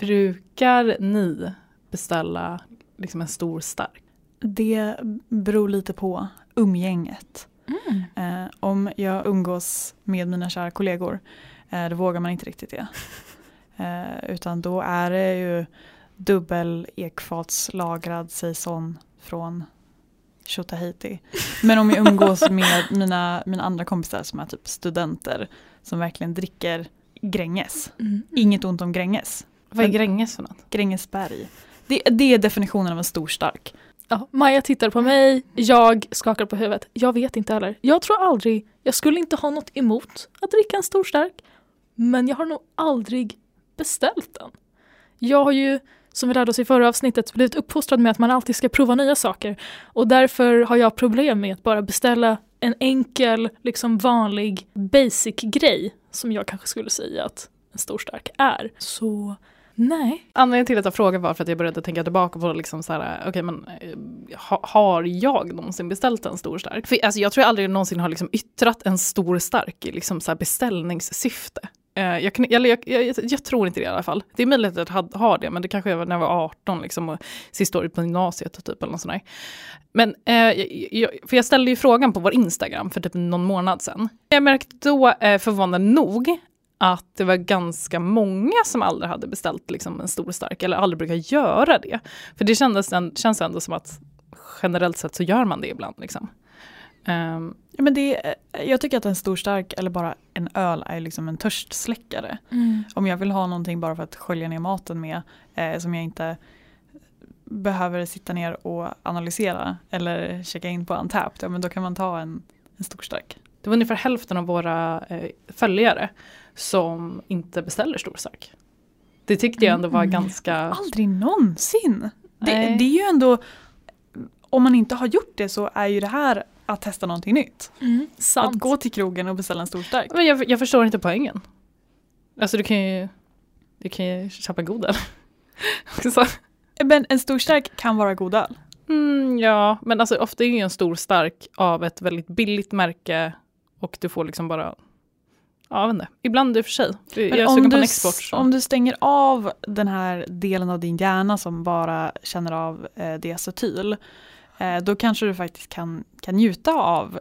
Brukar ni beställa liksom en stor stark? Det beror lite på umgänget. Eh, om jag umgås med mina kära kollegor eh, då vågar man inte riktigt det. Eh, utan då är det ju dubbel ekfatslagrad saison från Tjotahejti. Men om jag umgås med mina, mina andra kompisar som är typ studenter som verkligen dricker Gränges. Inget ont om Gränges. Vad är Gränges för något? Grängesberg. Det, det är definitionen av en stor stark. Ja, Maja tittar på mig, jag skakar på huvudet. Jag vet inte heller. Jag tror aldrig, jag skulle inte ha något emot att dricka en stor stark. Men jag har nog aldrig beställt den. Jag har ju, som vi lärde oss i förra avsnittet, blivit uppfostrad med att man alltid ska prova nya saker. Och därför har jag problem med att bara beställa en enkel, liksom vanlig basic grej som jag kanske skulle säga att en stor stark är. Så nej. Anledningen till att jag frågade var för att jag började tänka tillbaka på liksom så här, okay, men eh, ha, har jag någonsin beställt en stor stark? För, alltså, jag tror jag aldrig någonsin har liksom yttrat en stor stark i liksom så här beställningssyfte. Eh, jag, kan- eller jag, jag, jag, jag tror inte det i alla fall. Det är möjligt att jag har det, men det kanske var när jag var 18 liksom, och sista året på gymnasiet typ, eller något sånt där. Men eh, jag, jag, för jag ställde ju frågan på vår Instagram för typ någon månad sedan. Jag märkte då, eh, förvånande nog, att det var ganska många som aldrig hade beställt liksom, en stor stark eller aldrig brukar göra det. För det kändes, en, känns ändå som att generellt sett så gör man det ibland. Liksom. Ehm, Ja, men det, jag tycker att en stor stark eller bara en öl är liksom en törstsläckare. Om jag vill ha någonting bara för att skölja ner maten med eh, som jag inte behöver sitta ner och analysera eller checka in på Untapped, ja, men då kan man ta en, en stor stark. det var ungefär hälften av våra eh, följare som inte beställer stor stark. Det tyckte jag ändå var Mm. ganska... Aldrig någonsin! Det, det är ju ändå, om man inte har gjort det så är ju det här att testa någonting nytt. Mm. Att gå till krogen och beställa en stor stark. Men jag, jag förstår inte poängen. Alltså du kan ju, du kan ju köpa god öl. Men en stor stark kan vara god öl. Mm, ja, men alltså ofta är ju en stor stark av ett väldigt billigt märke och du får liksom bara, ja jag vet inte, ibland i och för sig. Jag Men är om, du, export. Om du stänger av den här delen av din hjärna som bara känner av eh, diacetyl, eh, då kanske du faktiskt kan, kan njuta av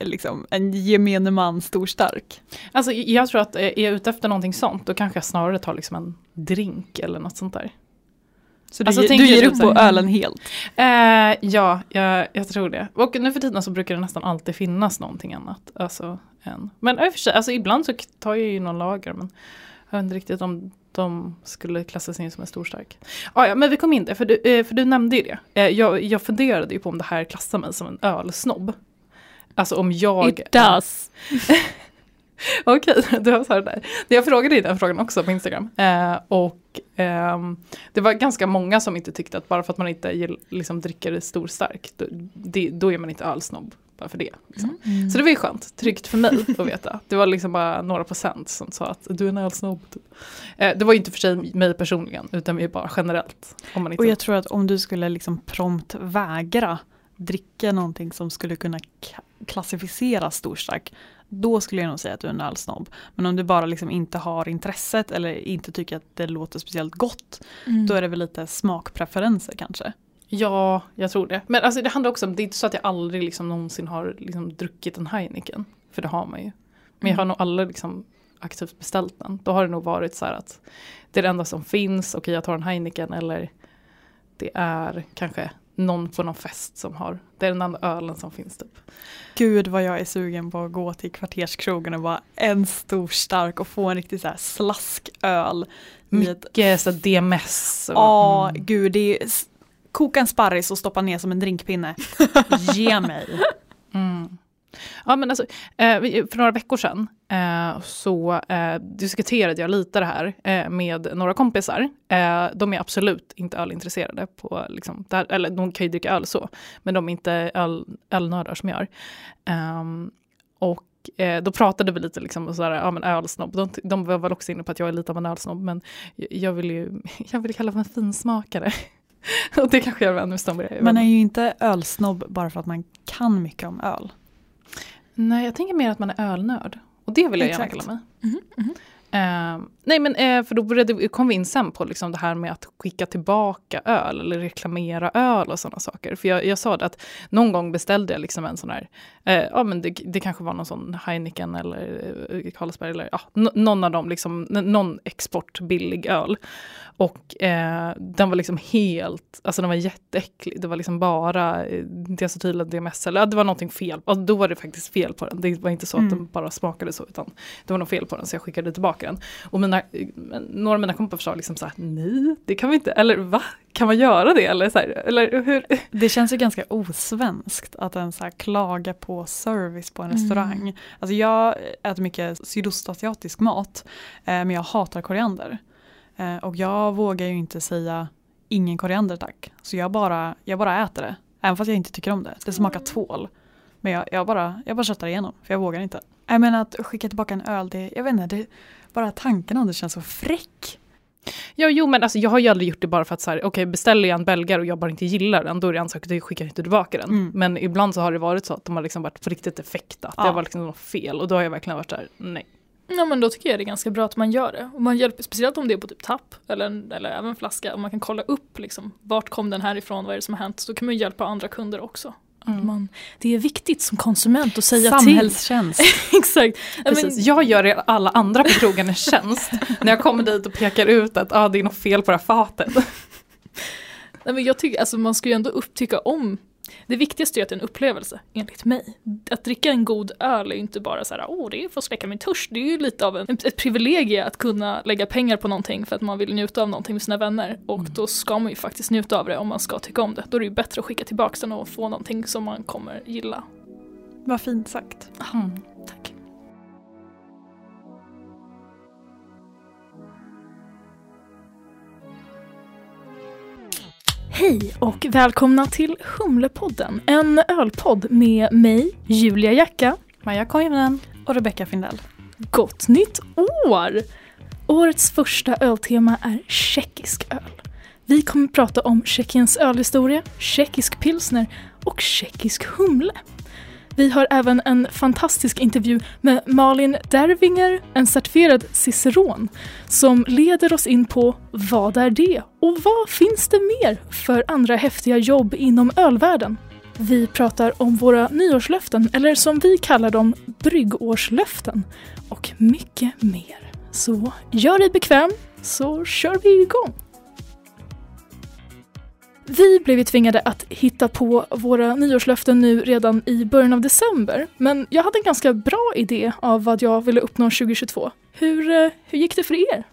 liksom, en gemene man stor stark. Alltså jag tror att eh, är jag ute efter någonting sånt, då kanske jag snarare tar liksom en drink eller något sånt där. Så du, Alltså, ge- du ger jag upp typ på ölen helt. Eh, ja, jag, jag tror det. Och nu för tiden så brukar det nästan alltid finnas någonting annat. Alltså, än. Men i och för sig, alltså, ibland så tar jag ju någon lager, men jag vet inte riktigt om de skulle klassas in som en stor stark. Ah, ja, men vi kom in där, för du, eh, för du nämnde ju det. Eh, jag, jag funderade ju på om det här klassar mig som en ölsnobb. Alltså om jag... It does. Okej, du har svarat där. Jag frågade ju den frågan också på Instagram. Eh, och ehm, det var ganska många som inte tyckte att bara för att man inte liksom, dricker stor stark, då, det, då är man inte ölsnobb. Bara för det. Liksom. Så det var ju skönt, tryggt för mig att veta. Det var liksom bara några procent som sa att du är en ölsnobb. Typ. Eh, det var ju inte för sig mig personligen, utan vi bara generellt. Om man inte... Och jag tror att om du skulle liksom prompt vägra dricka någonting som skulle kunna klassificeras storstark, då skulle jag nog säga att du är en ölsnobb. Men om du bara liksom inte har intresset eller inte tycker att det låter speciellt gott, Mm. då är det väl lite smakpreferenser kanske. Ja, jag tror det. Men alltså, det handlar också om, det är inte så att jag aldrig liksom, någonsin har liksom, druckit en Heineken. För det har man ju. Men jag har nog aldrig liksom, aktivt beställt den. Då har det nog varit så här att det är det enda som finns, okej jag tar en Heineken eller det är kanske någon på någon fest som har, det är den enda ölen som finns typ. Gud vad jag är sugen på att gå till kvarterskrogen och bara en stor stark och få en riktig så här slasköl. I ett, Mycket så DMS. ja, mm. gud det är koka en sparris och stoppa ner som en drinkpinne. Ge mig. Mm. Ja men alltså, eh, för några veckor sedan eh, så eh, diskuterade jag lite det här med några kompisar. De är absolut inte ölintresserade. På, liksom, här, eller de kan ju dricka öl så, men de är inte öl, ölnördar som jag är. Ehm, och då pratade vi lite liksom, så här, ja, men ölsnobb. De, de var väl också inne på att jag är lite av en ölsnobb, men jag- jag vill ju jag vill kalla mig finsmakare. och det kanske jag är ännu snobbigare. Man är ju inte ölsnobb bara för att man kan mycket om öl. Nej, jag tänker mer att man är ölnörd. Och det vill jag gärna Exakt. kalla mig. Mhm. Ehm, Nej men eh, för då började, kom vi in sen på liksom det här med att skicka tillbaka öl eller reklamera öl och sådana saker. För jag, jag sa det att någon gång beställde jag liksom en sån här, eh, ja men det, det kanske var någon sån Heineken eller eh, Carlsberg eller ja, någon av dem, liksom, någon exportbillig öl. Och eh, den var liksom helt, alltså den var jätteäcklig. Det var liksom bara diacetyl och DMS, eller det var någonting fel. Alltså, då var det faktiskt fel på den. Det var inte så att mm. den bara smakade så, utan det var något fel på den så jag skickade tillbaka den. Och mina, några av mina kompisar sa liksom så här, nej, det kan vi inte, eller va? Kan man göra det? Eller, så här, eller hur? Det känns ju ganska osvenskt att ens så här klaga på service på en mm. restaurang. Alltså jag äter mycket sydostasiatisk mat, eh, men jag hatar koriander. Eh, och jag vågar ju inte säga ingen koriander tack. Så jag bara, jag bara äter det. Även fast jag inte tycker om det. Det smakar mm. tvål. Men jag, jag, bara, jag bara köttar igenom, för jag vågar inte. Jag menar att skicka tillbaka en öl, det, jag vet inte, det, bara tanken om det känns så fräck. Ja, jo, men alltså, jag har ju aldrig gjort det bara för att så här, okay, beställer jag en belgare och jag bara inte gillar den, då är det en sak att jag skickar inte tillbaka den. Mm. Men ibland så har det varit så att de har liksom varit på riktigt defekta, ja. det har varit liksom något fel och då har jag verkligen varit där, nej. Ja men då tycker jag det är ganska bra att man gör det. Och man hjälper, speciellt om det är på typ tapp eller, eller även flaska. Och man kan kolla upp liksom, vart kom den här ifrån, vad är det som har hänt. Så då kan man hjälpa andra kunder också. Mm. Man, det är viktigt som konsument att säga Samhällstjänst. till. Exakt. Precis. Men, jag gör alla andra på krogen en tjänst när jag kommer dit och pekar ut att ah, det är något fel på det här fatet. Nej, men jag tycker, alltså, man ska ju ändå upptycka om det viktigaste är att det är en upplevelse, enligt mig. Att dricka en god öl är inte bara så här, åh, det är för att släcka min törst. Det är ju lite av en, ett privilegie att kunna lägga pengar på någonting för att man vill njuta av någonting med sina vänner. Och mm. då ska man ju faktiskt njuta av det om man ska tycka om det. Då är det ju bättre att skicka tillbaka den och få någonting som man kommer gilla. Vad fint sagt. Mm, Hej och välkomna till Humlepodden, en ölpodd med mig, Julia Jacka, Maja Koivunen och Rebecka Findell. Gott nytt år! Årets första öltema är tjeckisk öl. Vi kommer prata om Tjeckiens ölhistoria, tjeckisk pilsner och tjeckisk humle. Vi har även en fantastisk intervju med Malin Dervinger, en certifierad ciceron, som leder oss in på vad är det och vad finns det mer för andra häftiga jobb inom ölvärlden? Vi pratar om våra nyårslöften, eller som vi kallar dem, bryggårslöften, och mycket mer. Så gör dig bekväm, så kör vi igång! Vi blev ju tvingade att hitta på våra nyårslöften nu redan i början av december, men jag hade en ganska bra idé av vad jag ville uppnå 2022. Hur, eh, hur gick det för er?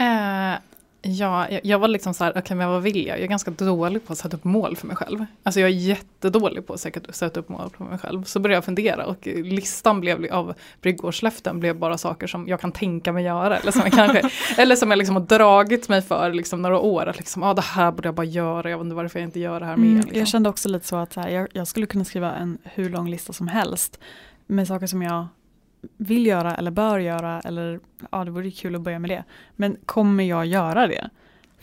Uh, Ja, jag, jag var liksom så här, okej okay, men vad vill jag? Jag är ganska dålig på att sätta upp mål för mig själv. Alltså jag är jättedålig på att sätta upp mål för mig själv. Så började jag fundera och listan blev av bryggårslöften blev bara saker som jag kan tänka mig göra. Eller som jag, kanske, eller som jag liksom har dragit mig för liksom några år. Att liksom, ah, det här borde jag bara göra, jag vet inte varför jag inte gör det här mer. Mm, liksom. Jag kände också lite så att så här, jag, jag skulle kunna skriva en hur lång lista som helst. Med saker som jag vill göra eller bör göra eller ja det vore kul att börja med det. Men kommer jag göra det?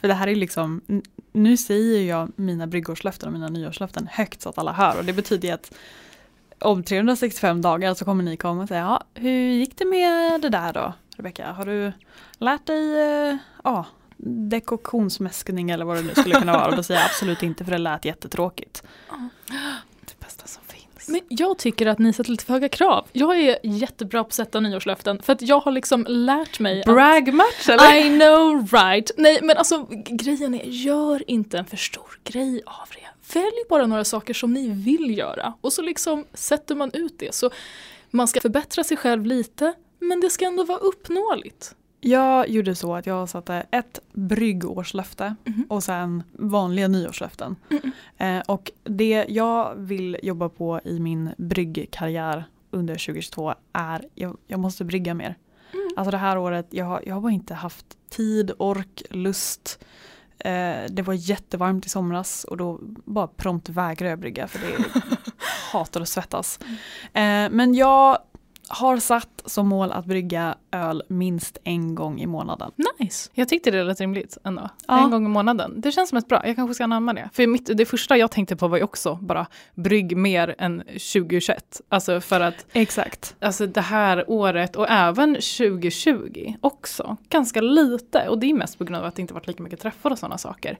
För det här är liksom, nu säger jag mina bryggårslöften och mina nyårslöften högt så att alla hör och det betyder att om 365 dagar så kommer ni komma och säga, ja, hur gick det med det där då Rebecka? Har du lärt dig eh, ja, dekoktionsmäskning eller vad det nu skulle kunna vara? Och då säger jag absolut inte för det lät jättetråkigt. Som men jag tycker att ni sätter lite för höga krav. Jag är jättebra på att sätta nyårslöften för att jag har liksom lärt mig Brag match eller? I know right. Nej men alltså grejen är, gör inte en för stor grej av det. Välj bara några saker som ni vill göra och så liksom sätter man ut det. Så man ska förbättra sig själv lite men det ska ändå vara uppnåeligt. Jag gjorde så att jag satte ett bryggårslöfte mm. och sen vanliga nyårslöften. Mm. Eh, och det jag vill jobba på i min bryggkarriär under 2022 är jag, jag måste brygga mer. Mm. Alltså det här året, jag, har, jag har bara inte haft tid, ork, lust. Eh, det var jättevarmt i somras och då bara prompt vägrade jag brygga för det hatar att svettas. Mm. Eh, men jag har satt som mål att brygga öl minst en gång i månaden. Nice. Jag tyckte det lät rimligt ändå. Ja. En gång i månaden. Det känns som ett bra, jag kanske ska anamma det. För mitt, det första jag tänkte på var ju också bara brygg mer än 2021. Alltså för att Exakt. alltså det här året och även 2020 också, ganska lite. Och det är mest på grund av att det inte varit lika mycket träffar och sådana saker.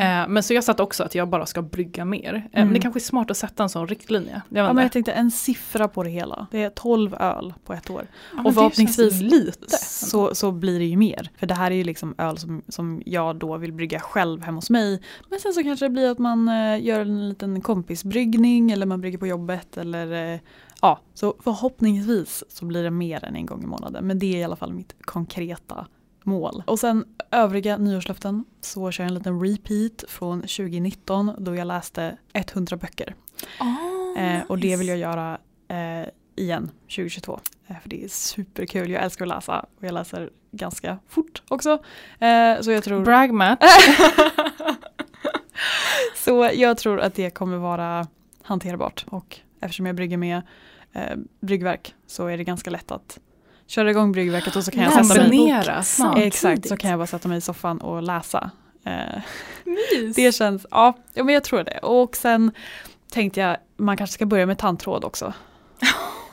Eh, men så jag satt också att jag bara ska brygga mer. Eh, Men Mm. det kanske är smart att sätta en sån riktlinje. Jag Ja, men jag tänkte en siffra på det hela. Det är 12 öl på ett år. Ja, och förhoppningsvis lite. Så, så blir det ju mer. För det här är ju liksom öl som, som jag då vill brygga själv hemma hos mig. Men sen så kanske det blir att man eh, gör en liten kompisbryggning eller man brygger på jobbet. Eller, eh, ja, så förhoppningsvis så blir det mer än en gång i månaden. Men det är i alla fall mitt konkreta mål. Och sen övriga nyårslöften så kör jag en liten repeat från 2019 då jag läste 100 böcker. Eh, och det vill jag göra eh, igen 2022. Eh, för det är superkul, jag älskar att läsa och jag läser ganska fort också. Eh, så jag tror Brag Matt. Så jag tror att det kommer vara hanterbart och eftersom jag brygger med eh, bryggverk så är det ganska lätt att köra igång bryggverket och så kan jag sätta mig. Exakt, så kan jag bara sätta mig i soffan och läsa. Eh, det känns, ja, ja men jag tror det. Och sen tänkte jag, man kanske ska börja med tandtråd också.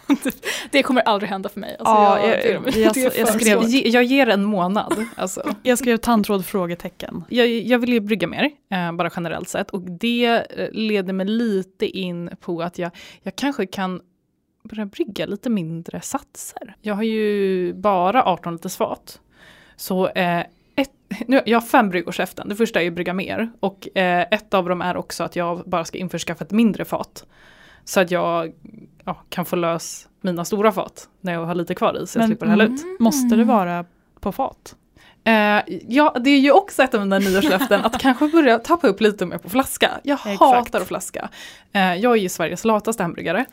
Det kommer aldrig hända för mig. Alltså, Ja, jag, jag- det, jag- det jag för skrev-. Ge- Jag ger en månad. Alltså. Jag skrev tandtråd frågetecken. Jag, jag vill ju brygga mer, eh, bara generellt sett. Och det eh, leder mig lite in på att jag, jag kanske kan börja brygga lite mindre satser. Jag har ju bara 18 liters fat. Så eh, ett, nu, jag har fem bryggor käften. Det första är att brygga mer. Och eh, ett av dem är också att jag bara ska införskaffa ett mindre fat. Så att jag ja, kan få lös mina stora fat när jag har lite kvar i så jag Men- slipper hälla Mm. ut. Måste det vara på fat? Eh, ja, det är ju också ett av mina nyårslöften att kanske börja tappa upp lite mer på flaska. Jag Exakt. hatar att flaska. Eh, jag är ju Sveriges lataste hembryggare.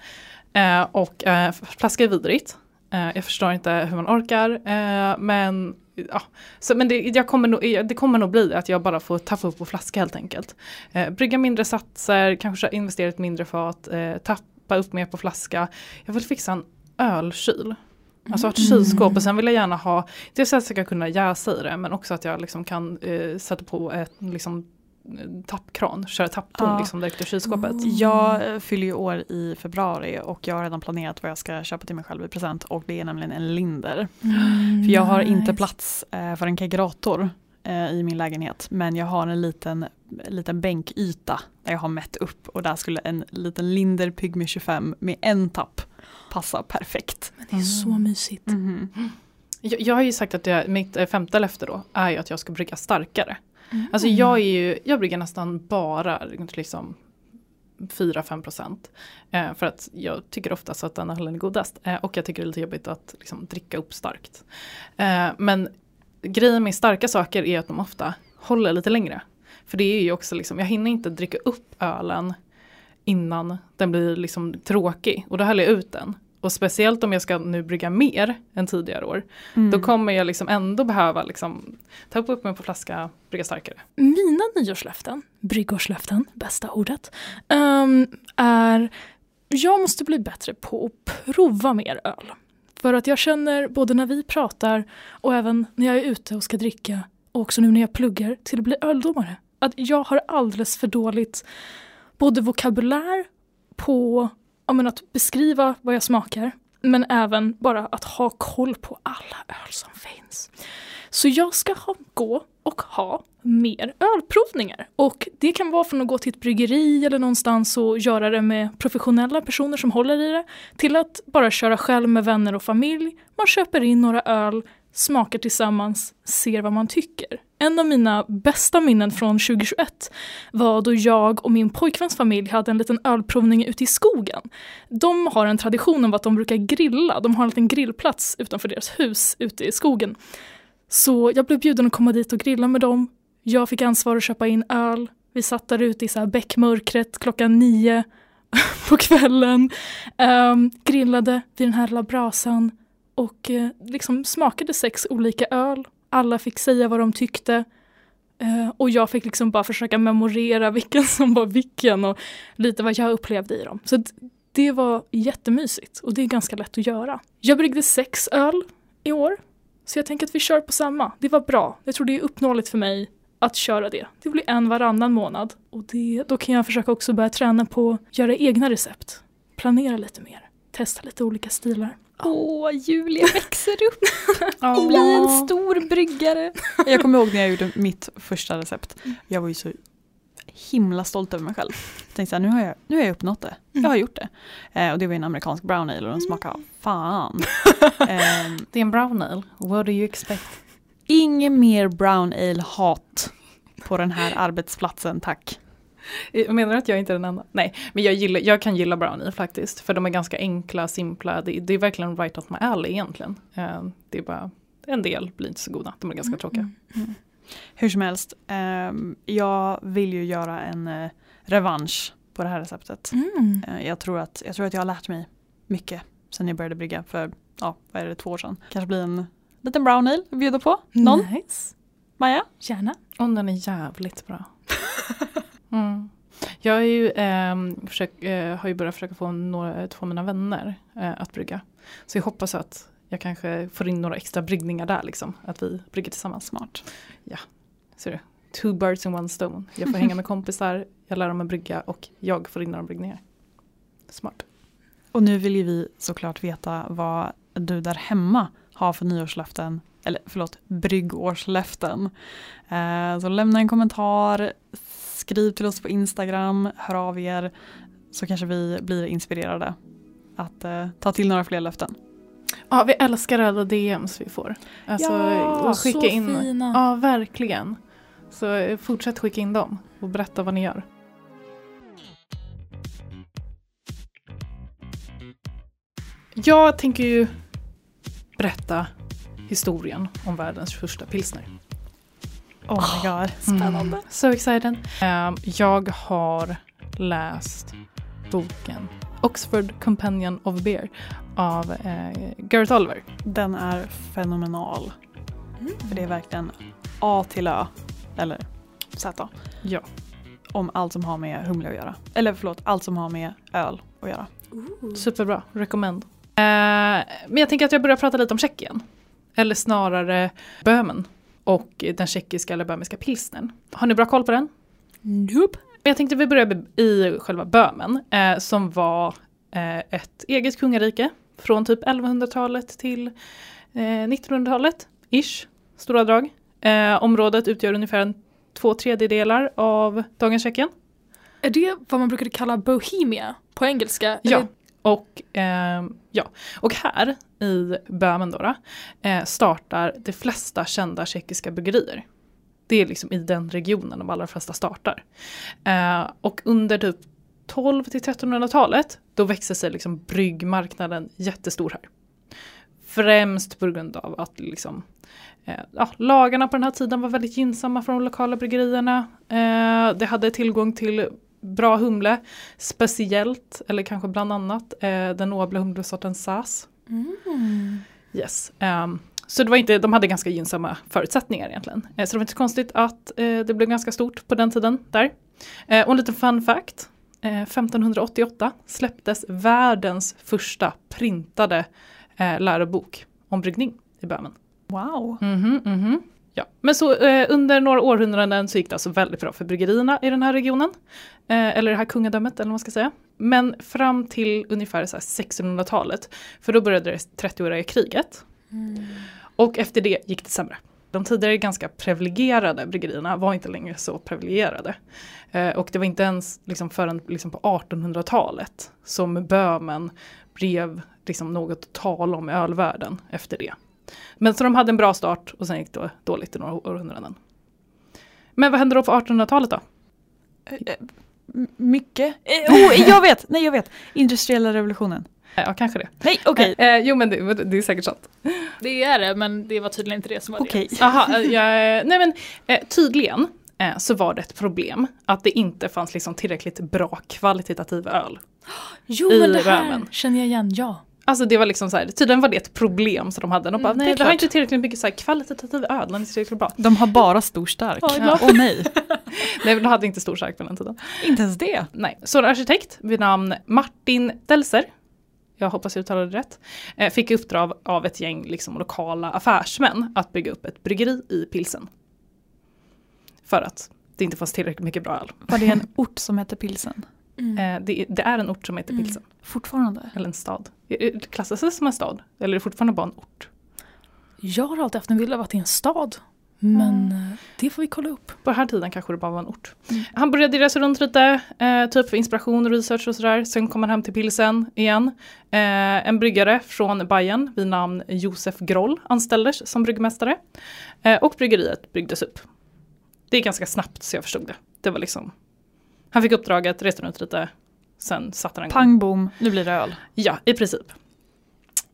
Eh, och flaska är vidrigt. Jag förstår inte hur man orkar. Men ja, så, men det, jag kommer nog, det kommer nog bli att jag bara får tappa upp på flaska helt enkelt. Eh, brygga mindre satser, kanske investera i ett mindre fat, eh, tappa upp mer på flaska. Jag vill fixa en ölkyl. Alltså ett kylskåp och sen vill jag gärna ha, dels att jag ska kunna jäsa i det men också att jag liksom kan eh, sätta på ett liksom, eh, tappkran, köra tappton Ja. liksom direkt ur kylskåpet. Jag eh, fyller ju år i februari och jag har redan planerat vad jag ska köpa till mig själv i present och det är nämligen en Linder. Mm, För jag har inte plats eh, för en kegerator eh, i min lägenhet men jag har en liten, liten bänkyta där jag har mätt upp och där skulle en liten Linder Pygmy 25 med en tapp passa perfekt. Men det är så mysigt. Mhm. Jag, jag har ju sagt att jag, mitt femte löfte då är ju att jag ska brygga starkare. Mm. Alltså jag är ju, jag brygger nästan bara liksom 4-5 procent. Eh, för att jag tycker oftast att den ölen är godast. Eh, och jag tycker det är lite jobbigt att liksom, dricka upp starkt. Eh, men grejen med starka saker är att de ofta håller lite längre. För det är ju också liksom, jag hinner inte dricka upp ölen innan den blir liksom tråkig. Och då häller jag ut den. Och speciellt om jag ska nu brygga mer än tidigare år. Mm. Då kommer jag liksom ändå behöva liksom, ta upp mig på flaska, brygga starkare. Mina nyårslöften, bryggårslöften, bästa ordet, ehm, är jag måste bli bättre på att prova mer öl. För att jag känner både när vi pratar och även när jag är ute och ska dricka och också nu när jag pluggar till att bli öldomare. Att jag har alldeles för dåligt både vokabulär på ja, men att beskriva vad jag smakar men även bara att ha koll på alla öl som finns. Så jag ska ha, gå och ha mer ölprovningar. Och det kan vara från att gå till ett bryggeri eller någonstans och göra det med professionella personer som håller i det, till att bara köra själv med vänner och familj. Man köper in några öl, smakar tillsammans, ser vad man tycker. En av mina bästa minnen från 2021 var då jag och min pojkväns familj hade en liten ölprovning ute i skogen. De har en tradition av att de brukar grilla, de har en liten grillplats utanför deras hus ute i skogen. Så jag blev bjuden att komma dit och grilla med dem. Jag fick ansvar att köpa in öl. Vi satt där ute i så här bäckmörkret klockan nio på kvällen. Um, grillade vid den här lilla brasan och eh, liksom smakade sex olika öl. Alla fick säga vad de tyckte. Eh, och jag fick liksom bara försöka memorera vilken som var vilken och lite vad jag upplevde i dem. Så Det var jättemysigt och det är ganska lätt att göra. Jag bryggde sex öl i år. Så jag tänker att vi kör på samma. Det var bra. Jag tror det är uppnåeligt för mig att köra det. Det blir en varannan månad. Och det, då kan jag försöka också börja träna på att göra egna recept. Planera lite mer. Testa lite olika stilar. Åh, Julia växer upp och blir en stor bryggare. Jag kommer ihåg när jag gjorde mitt första recept. Jag var ju så himla stolt över mig själv. Jag tänkte så här, nu har jag, nu har jag uppnått det. Jag har gjort det. Eh, och det var en amerikansk brown ale och den smakade fan. Eh, Det är en brown ale. What do you expect? Inget mer brown ale hat på den här arbetsplatsen tack. Menar att jag inte är den enda? Nej, men jag, gillar, jag kan gilla brown ale faktiskt. För de är ganska enkla, simpla. Det, det är verkligen right up my alley egentligen. Eh, det är bara, en del blir inte så goda. De är ganska tråkiga. Hur som helst, ehm, jag vill ju göra en eh, revansch på det här receptet. Mm. Eh, jag, tror att, jag tror att jag har lärt mig mycket sen jag började brygga för, ja, vad är det, två år sedan. Kanske blir en liten brown ale att bjuda på. Någon? Nice. Maja? Gärna. Och den är jävligt bra. Mm. Jag är ju, ehm, försök, eh, har ju börjat försöka få några, två av mina vänner eh, att brygga. Så jag hoppas att jag kanske får in några extra bryggningar där liksom. Att vi brygger tillsammans. Smart. Ja, ser du. Two birds in one stone. Jag får hänga med kompisar, jag lär dem att brygga och jag får in några bryggningar. Smart. Och nu vill ju vi såklart veta vad du där hemma har för nyårslöften, eller förlåt, bryggårslöften. Eh, så lämna en kommentar, skriv till oss på Instagram, hör av er så kanske vi blir inspirerade att eh, ta till några fler löften. Ja, vi älskar alla DMs vi får. Alltså, Ja, skicka så in. fina. Ja, verkligen. Så eh, fortsätt skicka in dem och berätta vad ni gör. Jag tänker ju berätta historien om världens första pilsner. Oh my god. Mm, so excited. Um, jag har läst boken Oxford Companion of Beer av uh, Garrett Oliver. Den är fenomenal. För det är verkligen A till Ö, eller Z, Ja. om allt som har med humle att göra. Eller förlåt, allt som har med öl att göra. Superbra, recommend. Eh, men jag tänker att jag börjar prata lite om Tjeckien. Eller snarare Böhmen och den tjeckiska eller böhmiska pilsnern. Har ni bra koll på den? Nope. Jag tänkte vi börjar i själva Böhmen eh, som var eh, ett eget kungarike från typ 1100-talet till eh, 1900-talet, ish, stora drag. Eh, området utgör ungefär två tredjedelar av dagens Tjeckien. Är det vad man brukade kalla Bohemia på engelska? Ja. Och, ehm, ja. och här i Böhmen då, då eh, startar de flesta kända tjeckiska bryggerier. Det är liksom i den regionen de allra flesta startar. Eh, och under typ 12 till 1300-talet då växer sig liksom bryggmarknaden jättestor här. Främst på grund av att liksom, eh, ja, lagarna på den här tiden var väldigt gynnsamma för de lokala bryggerierna. Eh, det hade tillgång till bra humle, speciellt, eller kanske bland annat, eh, den nobla humlesorten SAS. Mm. Yes. Ehm, så det var inte, de hade ganska gynnsamma förutsättningar egentligen. Eh, så det var inte så konstigt att eh, det blev ganska stort på den tiden där. Eh, och en liten fun fact. Eh, 1588 släpptes världens första printade eh, lärobok om bryggning i Böhmen. Wow. Mhm, mhm. Ja. Men så eh, under några århundraden så gick det alltså väldigt bra för bryggerierna i den här regionen. Eh, eller det här kungadömet eller vad man ska säga. Men fram till ungefär så här 1600-talet, för då började det 30-åriga kriget. Och efter det gick det sämre. De tidigare ganska privilegierade bryggerierna var inte längre så privilegierade. Eh, och det var inte ens liksom förrän liksom på 1800-talet som Böhmen blev liksom något att tala om i ölvärlden efter det. Men så de hade en bra start och sen gick det dåligt i några århundraden. Men vad hände då på 1800-talet då? Eh, m- mycket. Eh, oh, jag vet! Nej, jag vet. Industriella revolutionen. Eh, Ja, kanske det. Nej, okej. Eh, jo, men det, det är säkert sant. Det är det, men det var tydligen inte det som var Okej. Aha, eh, jag, nej men eh, tydligen eh, så var det ett problem att det inte fanns liksom tillräckligt bra kvalitativ öl. det. Jo, i men det här Böhmen. känner jag igen, ja. Alltså det var liksom så här, tydligen var det ett problem som de hade. De bara, Mm, nej det har inte tillräckligt mycket så här kvalitativ öl, den är inte tillräckligt bra. De har bara stor stark. Ja, Åh ibland. nej. Nej, de hade inte stor stark på den tiden. Inte ens det. Nej. Så en arkitekt vid namn Martin Delser, jag hoppas jag uttalade det rätt, eh, fick i uppdrag av ett gäng liksom, lokala affärsmän att bygga upp ett bryggeri i Pilsen. För att det inte fanns tillräckligt mycket bra öl. Var det en ort som hette Pilsen? Mm. Eh, det, det är en ort som heter Mm. Pilsen, Fortfarande? eller en stad. Det- Klassas det som en stad? Eller är det fortfarande bara en ort? Jag har alltid haft en bild av att det är en stad. Men eh, det får vi kolla upp. På den här tiden kanske det bara var en ort. Mm. Han började resa runt lite, eh, typ för inspiration och research och sådär. Sen kom han hem till Pilsen igen. Eh, en bryggare från Bayern vid namn Josef Groll anställdes som bryggmästare. Eh, och bryggeriet byggdes upp. Det är ganska snabbt så jag förstod det. Det var liksom, han fick uppdraget, reste runt lite, sen satte han igång. Pang bom, nu blir det öl. Ja, i princip.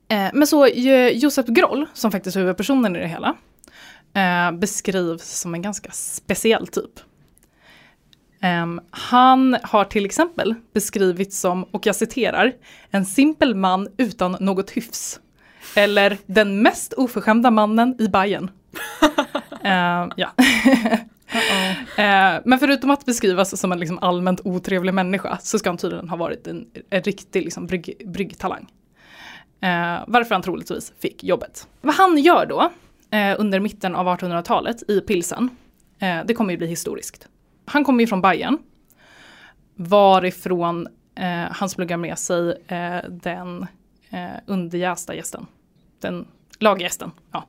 Eh, men så eh, Josef Groll, som faktiskt är huvudpersonen i det hela, eh, beskrivs som en ganska speciell typ. Ehm, han har till exempel beskrivits som, och jag citerar, en simpel man utan något hyfs. Eller den mest oförskämda mannen i Bayern. Ehm, ja. Eh, men förutom att beskrivas som en liksom allmänt otrevlig människa så ska han tydligen ha varit en, en riktig liksom brygg, bryggtalang. Eh, varför han troligtvis fick jobbet. Vad han gör då eh, under mitten av 1800-talet i Pilsen, eh, det kommer ju bli historiskt. Han kommer ju från Bayern, varifrån eh, han smuggar med sig eh, den eh, underjästa gästen. Den laggästen. Ja.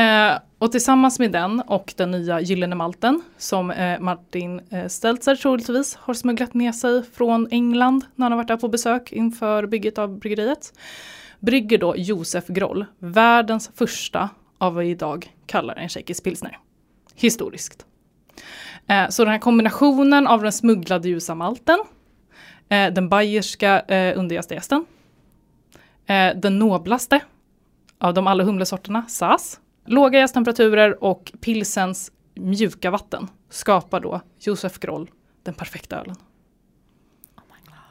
Eh, och tillsammans med den och den nya gyllene malten som eh, Martin eh, Stelzer troligtvis har smugglat med sig från England när han har varit där på besök inför bygget av bryggeriet. Brygger då Josef Groll världens första av vad vi idag kallar en tjeckisk pilsner. Historiskt. Eh, så den här kombinationen av den smugglade ljusa malten, eh, den bayerska eh, underjästa eh, den noblaste av de alla humlesorterna, SAS, låga jästtemperaturer och pilsens mjuka vatten skapar då Josef Groll den perfekta ölen.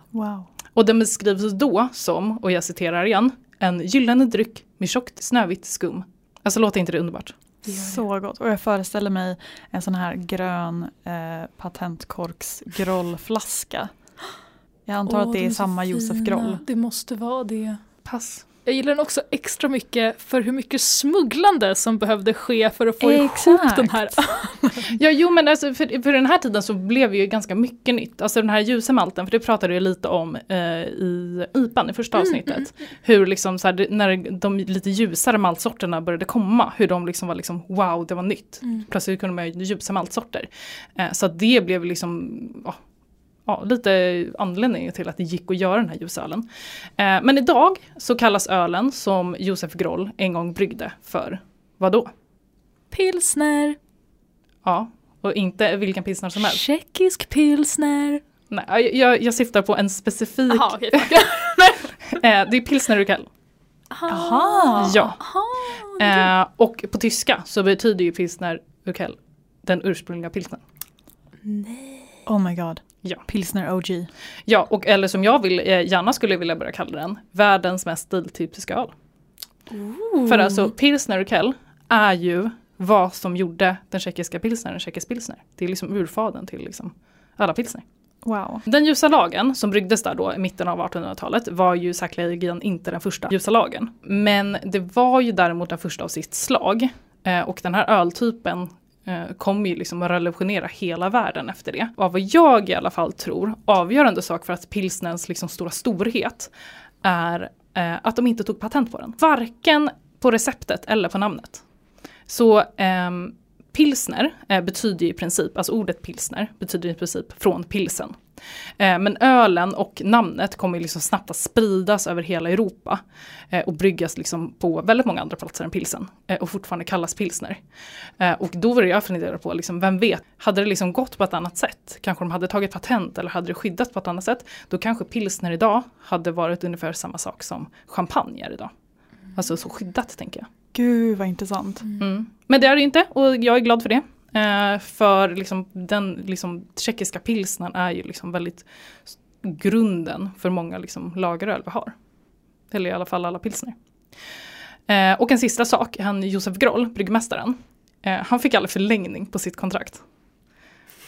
Wow. Och den beskrivs då som, och jag citerar igen, en gyllene dryck med tjockt snövitt skum. Alltså låter inte det underbart? Så gott. Och jag föreställer mig en sån här grön eh, patentkorks grollflaska. Jag antar Åh, att det de är samma Josef. Groll. Det måste vara det. Pass. Jag gillar den också extra mycket för hur mycket smugglande som behövde ske för att få ihop Exakt. den här. Ja, jo men alltså för, för den här tiden så blev ju ganska mycket nytt. Alltså den här ljusa malten, för det pratade jag lite om eh, i IPAn i första Mm, avsnittet. Hur liksom så här, när de lite ljusare maltsorterna började komma, hur de liksom var liksom wow, det var nytt. Mm. Plötsligt kunde man göra ljusa maltsorter. Eh, så det blev liksom ja, ja, lite anledningen till att det gick att göra den här ljusölen. Eh, men idag så kallas ölen som Josef Groll en gång bryggde för vad då? Pilsner, Ja, och inte vilken pilsner som helst. tjeckisk pilsner. Nej, jag, jag, syftar på en specifik, Jaha, okej. eh, det är pilsner Urquell. Jaha. Ja. Jaha. Eh, och på tyska så betyder ju pilsner Urquell den ursprungliga pilsnern. Oh my god. Ja. Pilsner OG. Ja, och eller som jag vill, eh, gärna skulle vilja börja kalla den, världens mest stiltypiska öl. För alltså pilsner Urquell är ju vad som gjorde den tjeckiska pilsnern en tjeckisk pilsner. Det är liksom urfadern till liksom alla pilsner. Wow. Den ljusa lagen som bryggdes där då i mitten av 1800-talet var ju säkerligen inte den första ljusa lagen. Men det var ju däremot den första av sitt slag. Eh, och den här öltypen Eh, kom ju liksom att revolutionera hela världen efter det. Och vad jag i alla fall tror, avgörande sak för att pilsnens liksom stora storhet är eh, att de inte tog patent på den. Varken på receptet eller på namnet. Så ehm, pilsner eh, betyder i princip, alltså ordet pilsner betyder i princip från pilsen. Eh, men ölen och namnet kommer ju liksom snabbt att spridas över hela Europa eh, och bryggas liksom på väldigt många andra platser än pilsen eh, och fortfarande kallas pilsner. Eh, och då var det jag funderade på, liksom, vem vet, hade det liksom gått på ett annat sätt? Kanske de hade tagit patent eller hade det skyddats på ett annat sätt? Då kanske pilsner idag hade varit ungefär samma sak som champagne är idag. Alltså så skyddat tänker jag. Gud vad intressant. Mm. Men det är det inte och jag är glad för det. Eh, för liksom, den liksom, tjeckiska pilsnern är ju liksom väldigt grunden för många liksom, lageröl vi har. Eller i alla fall alla pilsner. Eh, och en sista sak, han Josef Groll, bryggmästaren, eh, han fick aldrig förlängning på sitt kontrakt.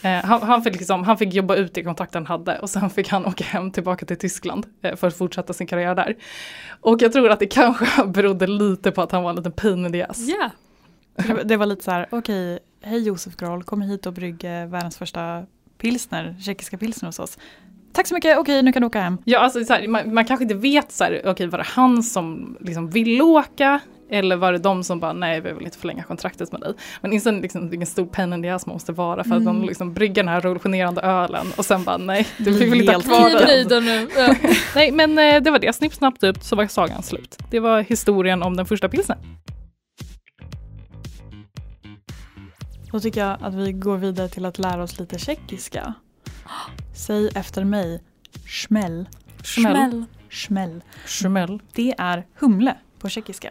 Eh, han, han, fick liksom, han fick jobba ut det kontrakt han hade och sen fick han åka hem tillbaka till Tyskland eh, för att fortsätta sin karriär där. Och jag tror att det kanske berodde lite på att han var en liten pain in the ass. Ja. Det, det var lite så här, okej, hej Josef Groll, kom hit och brygg eh, världens första pilsner, tjeckiska pilsner hos oss. Tack så mycket, okej nu kan du åka hem. Ja, alltså, så här, man, man kanske inte vet så här, okej var det han som liksom ville åka eller var det de som bara, nej vi vill inte förlänga kontraktet med dig. Men inse liksom, vilken stor pen in the ass man måste vara för att Mm. de liksom brygger den här revolutionerande ölen och sen bara, nej du vi vill inte ha kvar är den. nu. Ja. Nej men eh, det var det, snipp snabbt upp så var sagan slut. Det var historien om den första pilsen. Då tycker jag att vi går vidare till att lära oss lite tjeckiska. Säg efter mig, smäll, Smäll. smäll. Smäll. Det är humle på tjeckiska.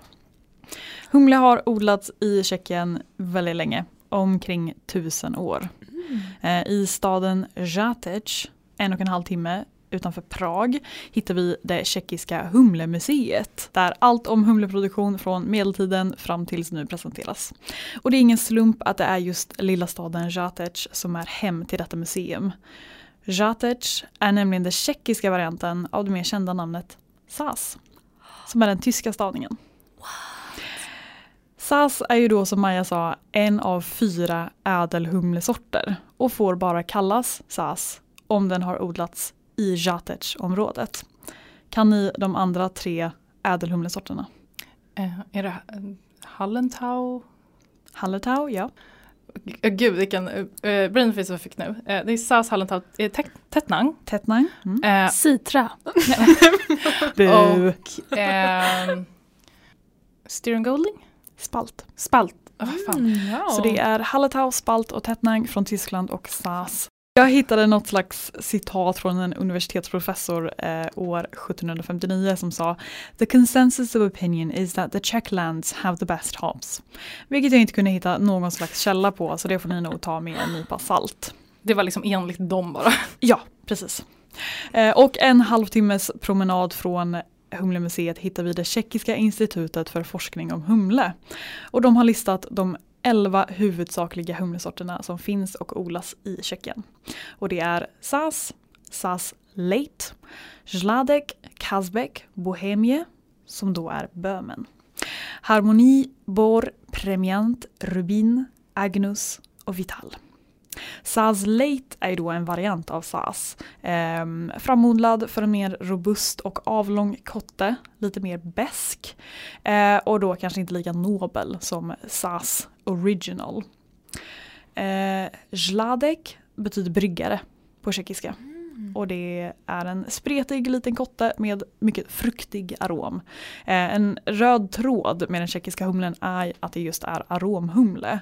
Humle har odlats i Tjeckien väldigt länge, omkring tusen år. Eh, I staden Žatec, en och en halv timme utanför Prag, hittar vi det tjeckiska Humlemuseet där allt om humleproduktion från medeltiden fram tills nu presenteras. Och det är ingen slump att det är just lilla staden Žatec som är hem till detta museum. Žatec är nämligen den tjeckiska varianten av det mer kända namnet Sas, som är den tyska stavningen. Sas är ju då som Maja sa en av fyra ädelhumlesorter och får bara kallas Sas om den har odlats i Žatec-området. Kan ni de andra tre ädelhumlesorterna? Eh, är det eh, Hallentau? Hallertau, ja. Eh, Gud vilken uh, brainface jag fick nu. Eh, det är Sas, Hallentau, eh, Tet- Tettnang. Tettnang. Mm. Eh, Citra. Och ehm, Styron Golding? Spalt. Spalt. Oh, fan. Mm, ja. Så det är Hallertau, Spalt och Tettnang från Tyskland och Sas. Jag hittade något slags citat från en universitetsprofessor eh, år 1759 som sa The consensus of opinion is that the Czech lands have the best hops. Vilket jag inte kunde hitta någon slags källa på så det får ni nog ta med en nypa salt. Det var liksom enligt dem bara. Ja, precis. Eh, och en halvtimmes promenad från Humlemuseet hittar vi det tjeckiska institutet för forskning om humle. Och de har listat de 11 huvudsakliga humlesorterna som finns och odlas i Tjeckien. Och det är Sas, Sas Late, Zladek, Kazbek, Bohemie, som då är Böhmen. Harmoni, Bor, Premiant, Rubin, Agnus och Vital. Sas Late är då en variant av Sas. Ehm, framodlad för en mer robust och avlång kotte, lite mer besk. ehm, och då kanske inte lika nobel som Sas Original. Eh, Zladek betyder bryggare på tjeckiska. Mm. Och det är en spretig liten kotte med mycket fruktig arom. Eh, en röd tråd med den tjeckiska humlen är att det just är aromhumle.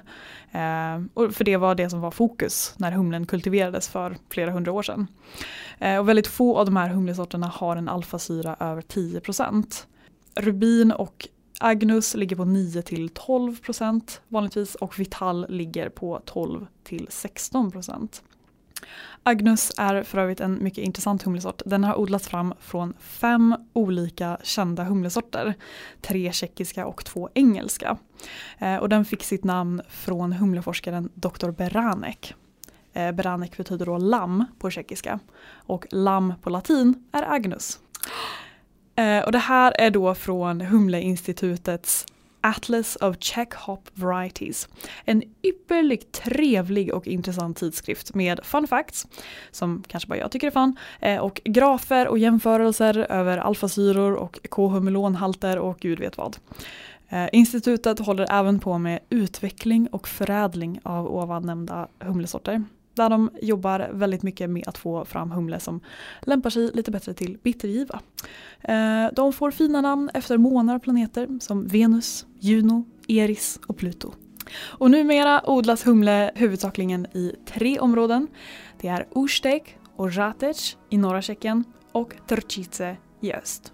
Eh, och för det var det som var fokus när humlen kultiverades för flera hundra år sedan. Eh, och väldigt få av de här humlesorterna har en alfasyra över 10% Rubin och Agnus ligger på 9 till 12% vanligtvis och Vital ligger på 12 till 16 Agnus är för övrigt en mycket intressant humlesort. Den har odlats fram från fem olika kända humlesorter. Tre tjeckiska och två engelska. Eh, och den fick sitt namn från humleforskaren Dr. Beranek. Eh, Beranek betyder då lamm på tjeckiska. Och lamm på latin är Agnus. Eh, och det här är då från Humleinstitutets Atlas of Czech Hop Varieties. En ypperligt trevlig och intressant tidskrift med fun facts, som kanske bara jag tycker är fun, eh, och grafer och jämförelser över alfasyror och k-humulonhalter och gud vet vad. Eh, institutet håller även på med utveckling och förädling av ovan nämnda humlesorter. Där de jobbar väldigt mycket med att få fram humle som lämpar sig lite bättre till bittergiva. Eh, de får fina namn efter månar och planeter som Venus, Juno, Eris och Pluto. Och numera odlas humle huvudsakligen i tre områden. Det är Ustek och Žatec i norra Tjeckien och Trčice i öst.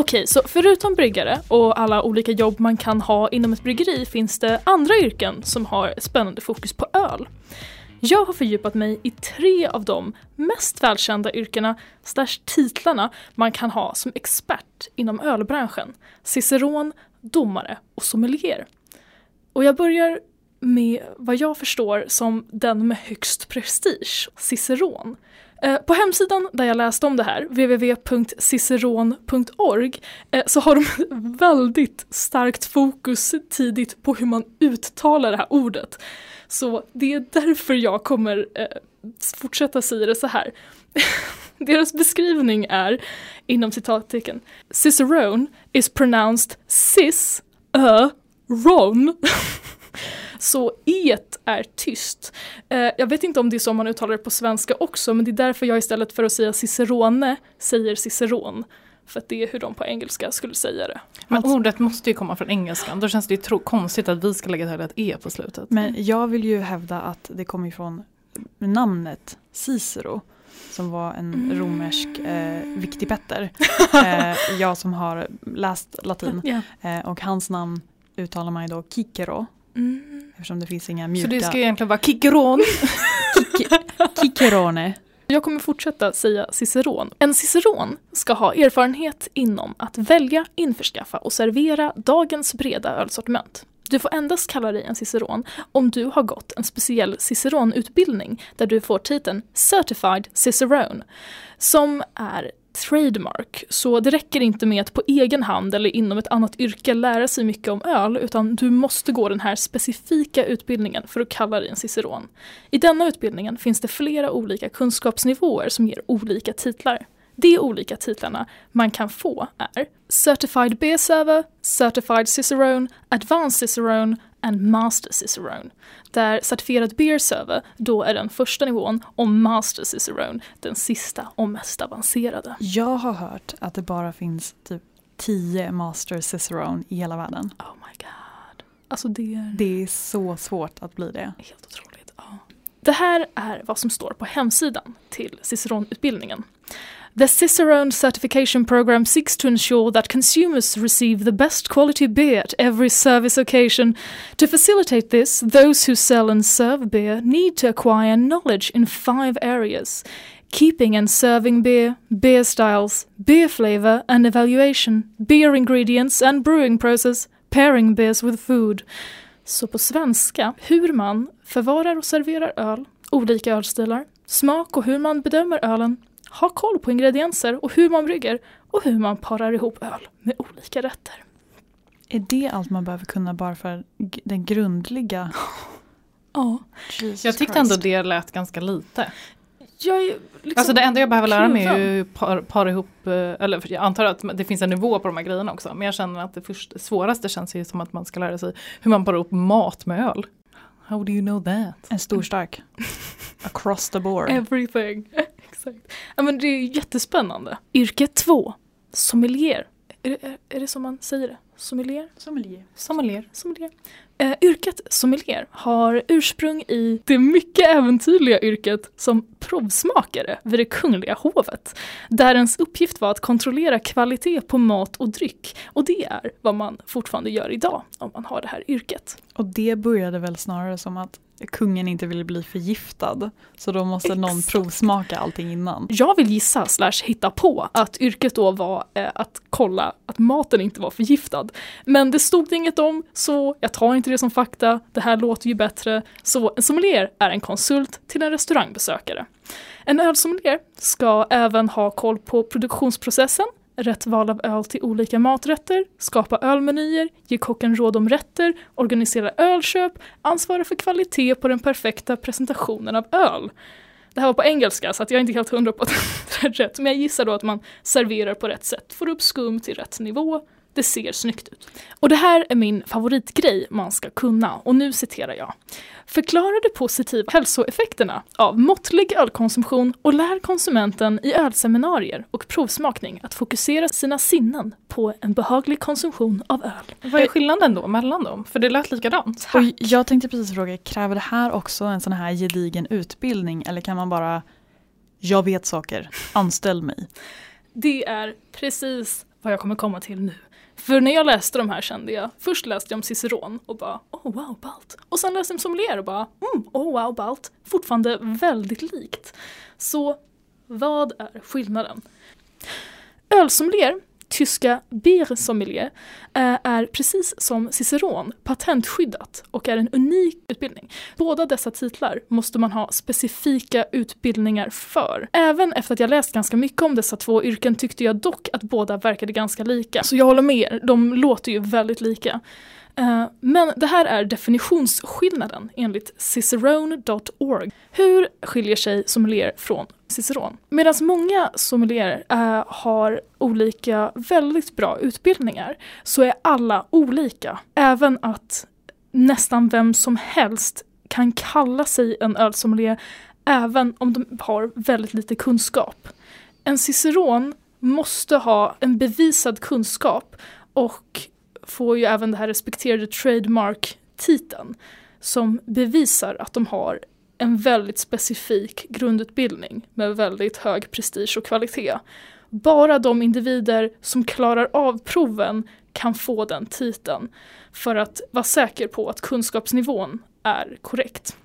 Okej, så förutom bryggare och alla olika jobb man kan ha inom ett bryggeri finns det andra yrken som har spännande fokus på öl. Jag har fördjupat mig i tre av de mest välkända yrkena slash titlarna man kan ha som expert inom ölbranschen. Ciceron, domare och sommelier. Och jag börjar med vad jag förstår som den med högst prestige, Ciceron. Eh, på hemsidan där jag läste om det här, www.ciceron.org, eh, så har de väldigt starkt fokus tidigt på hur man uttalar det här ordet. Så det är därför jag kommer eh, fortsätta säga det så här. Deras beskrivning är, inom citattecken, Cicerone is pronounced cis, ö, ron. Så et är tyst. Eh, jag vet inte om det är så man uttalar det på svenska också, men det är därför jag istället för att säga cicerone säger ciceron. För att det är hur de på engelska skulle säga det. Men ordet måste ju komma från engelskan. Då känns det ju tro- konstigt att vi ska lägga till ett e på slutet. Men jag vill ju hävda att det kommer ifrån namnet Cicero som var en Mm. romersk eh, viktig Petter. Eh, jag som har läst latin. Eh, och hans namn uttalar man ju då Kikero Mm. Eftersom det finns inga Så mjuka det ska egentligen vara kickeron. Kikerone. Jag kommer fortsätta säga ciceron. En ciceron ska ha erfarenhet inom att välja, införskaffa och servera dagens breda ölsortiment. Du får endast kalla dig en ciceron om du har gått en speciell ciceronutbildning där du får titeln Certified Cicerone, som är trademark. Så det räcker inte med att på egen hand eller inom ett annat yrke lära sig mycket om öl, utan du måste gå den här specifika utbildningen för att kalla dig en ciceron. I denna utbildningen finns det flera olika kunskapsnivåer som ger olika titlar. De olika titlarna man kan få är Certified Beer Server, Certified Cicerone, Advanced Cicerone and Master Cicerone. Där certifierad Beer Server då är den första nivån och Master Cicerone den sista och mest avancerade. Jag har hört att det bara finns typ 10 Master Cicerone i hela världen. Oh my god. Alltså det är Det är så svårt att bli det. helt otroligt. Ja. Det här är vad som står på hemsidan till Ciceronutbildningen. The Cicerone certification program seeks to ensure that consumers receive the best quality beer at every service occasion. To facilitate this, those who sell and serve beer need to acquire knowledge in five areas keeping and serving beer, beer styles, beer flavor and evaluation, beer ingredients and brewing process, pairing beers with food. Så på svenska, hur man förvarar och serverar öl, olika ölstilar, smak och hur man bedömer ölen, ha koll på ingredienser och hur man brygger och hur man parar ihop öl med olika rätter. Är det allt man behöver kunna bara för den grundliga? Ja. Jesus Jag tyckte Christ. ändå det lät ganska lite. Jag är liksom Alltså det enda jag behöver lära mig är ju par, para ihop, eh, eller jag antar att det finns en nivå på de här grejerna också. Men jag känner att det först, svåraste känns ju som att man ska lära sig hur man parar ihop mat med öl. How do you know that? En stor stark. Across the board. Everything. Exakt. Ja, men det är jättespännande. Yrke två. Sommelier. Är det, är, är det som man säger det? Sommelier? Sommelier. Sommelier. sommelier. Eh, yrket sommelier har ursprung i det mycket äventyrliga yrket som provsmakare vid det kungliga hovet. Där ens uppgift var att kontrollera kvalitet på mat och dryck. Och det är vad man fortfarande gör idag om man har det här yrket. Och det började väl snarare som att kungen inte ville bli förgiftad. Så då måste någon Exakt. provsmaka allting innan. Jag vill gissa, slash hitta på, att yrket då var eh, att kolla att maten inte var förgiftad. Men det stod det inget om, så jag tar inte det som fakta. Det här låter ju bättre. Så en sommelier är en konsult till en restaurangbesökare. En ölsommelier ska även ha koll på produktionsprocessen, rätt val av öl till olika maträtter, skapa ölmenyer, ge kocken råd om rätter, organisera ölköp, ansvara för kvalitet på den perfekta presentationen av öl. Det här var på engelska så att jag är inte helt hundra på att det är rätt. Men jag gissar då att man serverar på rätt sätt, får upp skum till rätt nivå, det ser snyggt ut. Och det här är min favoritgrej man ska kunna och nu citerar jag. Förklara de positiva hälsoeffekterna av måttlig ölkonsumtion och lär konsumenten i ölseminarier och provsmakning att fokusera sina sinnen på en behaglig konsumtion av öl. Vad är skillnaden då mellan dem? För det lät likadant. Och jag tänkte precis fråga, kräver det här också en sån här gedigen utbildning eller kan man bara jag vet saker, anställ mig. Det är precis vad jag kommer komma till nu. För när jag läste de här kände jag, först läste jag om Ciceron och bara oh wow ballt. Och sen läste jag om sommelier och bara mm, oh wow ballt. Fortfarande väldigt likt. Så vad är skillnaden? Ölsommelier tyska Biersommelier eh, är precis som Ciceron patentskyddat och är en unik utbildning. Båda dessa titlar måste man ha specifika utbildningar för. Även efter att jag läst ganska mycket om dessa två yrken tyckte jag dock att båda verkade ganska lika. Så jag håller med er, de låter ju väldigt lika. Eh, men det här är definitionsskillnaden enligt cicerone.org. Hur skiljer sig sommelier från Ciceron? Medan många sommelierer äh, har olika väldigt bra utbildningar så är alla olika. Även att nästan vem som helst kan kalla sig en ölsommelier även om de har väldigt lite kunskap. En ciceron måste ha en bevisad kunskap och får ju även det här respekterade trademark-titeln som bevisar att de har en väldigt specifik grundutbildning med väldigt hög prestige och kvalitet. Bara de individer som klarar av proven kan få den titeln för att vara säker på att kunskapsnivån är korrekt.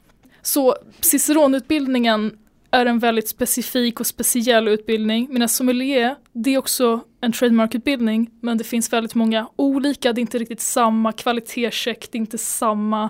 Så Ciceronutbildningen är en väldigt specifik och speciell utbildning medan sommelier, det är också en trademarkutbildning men det finns väldigt många olika, det är inte riktigt samma kvalitetscheck, det är inte samma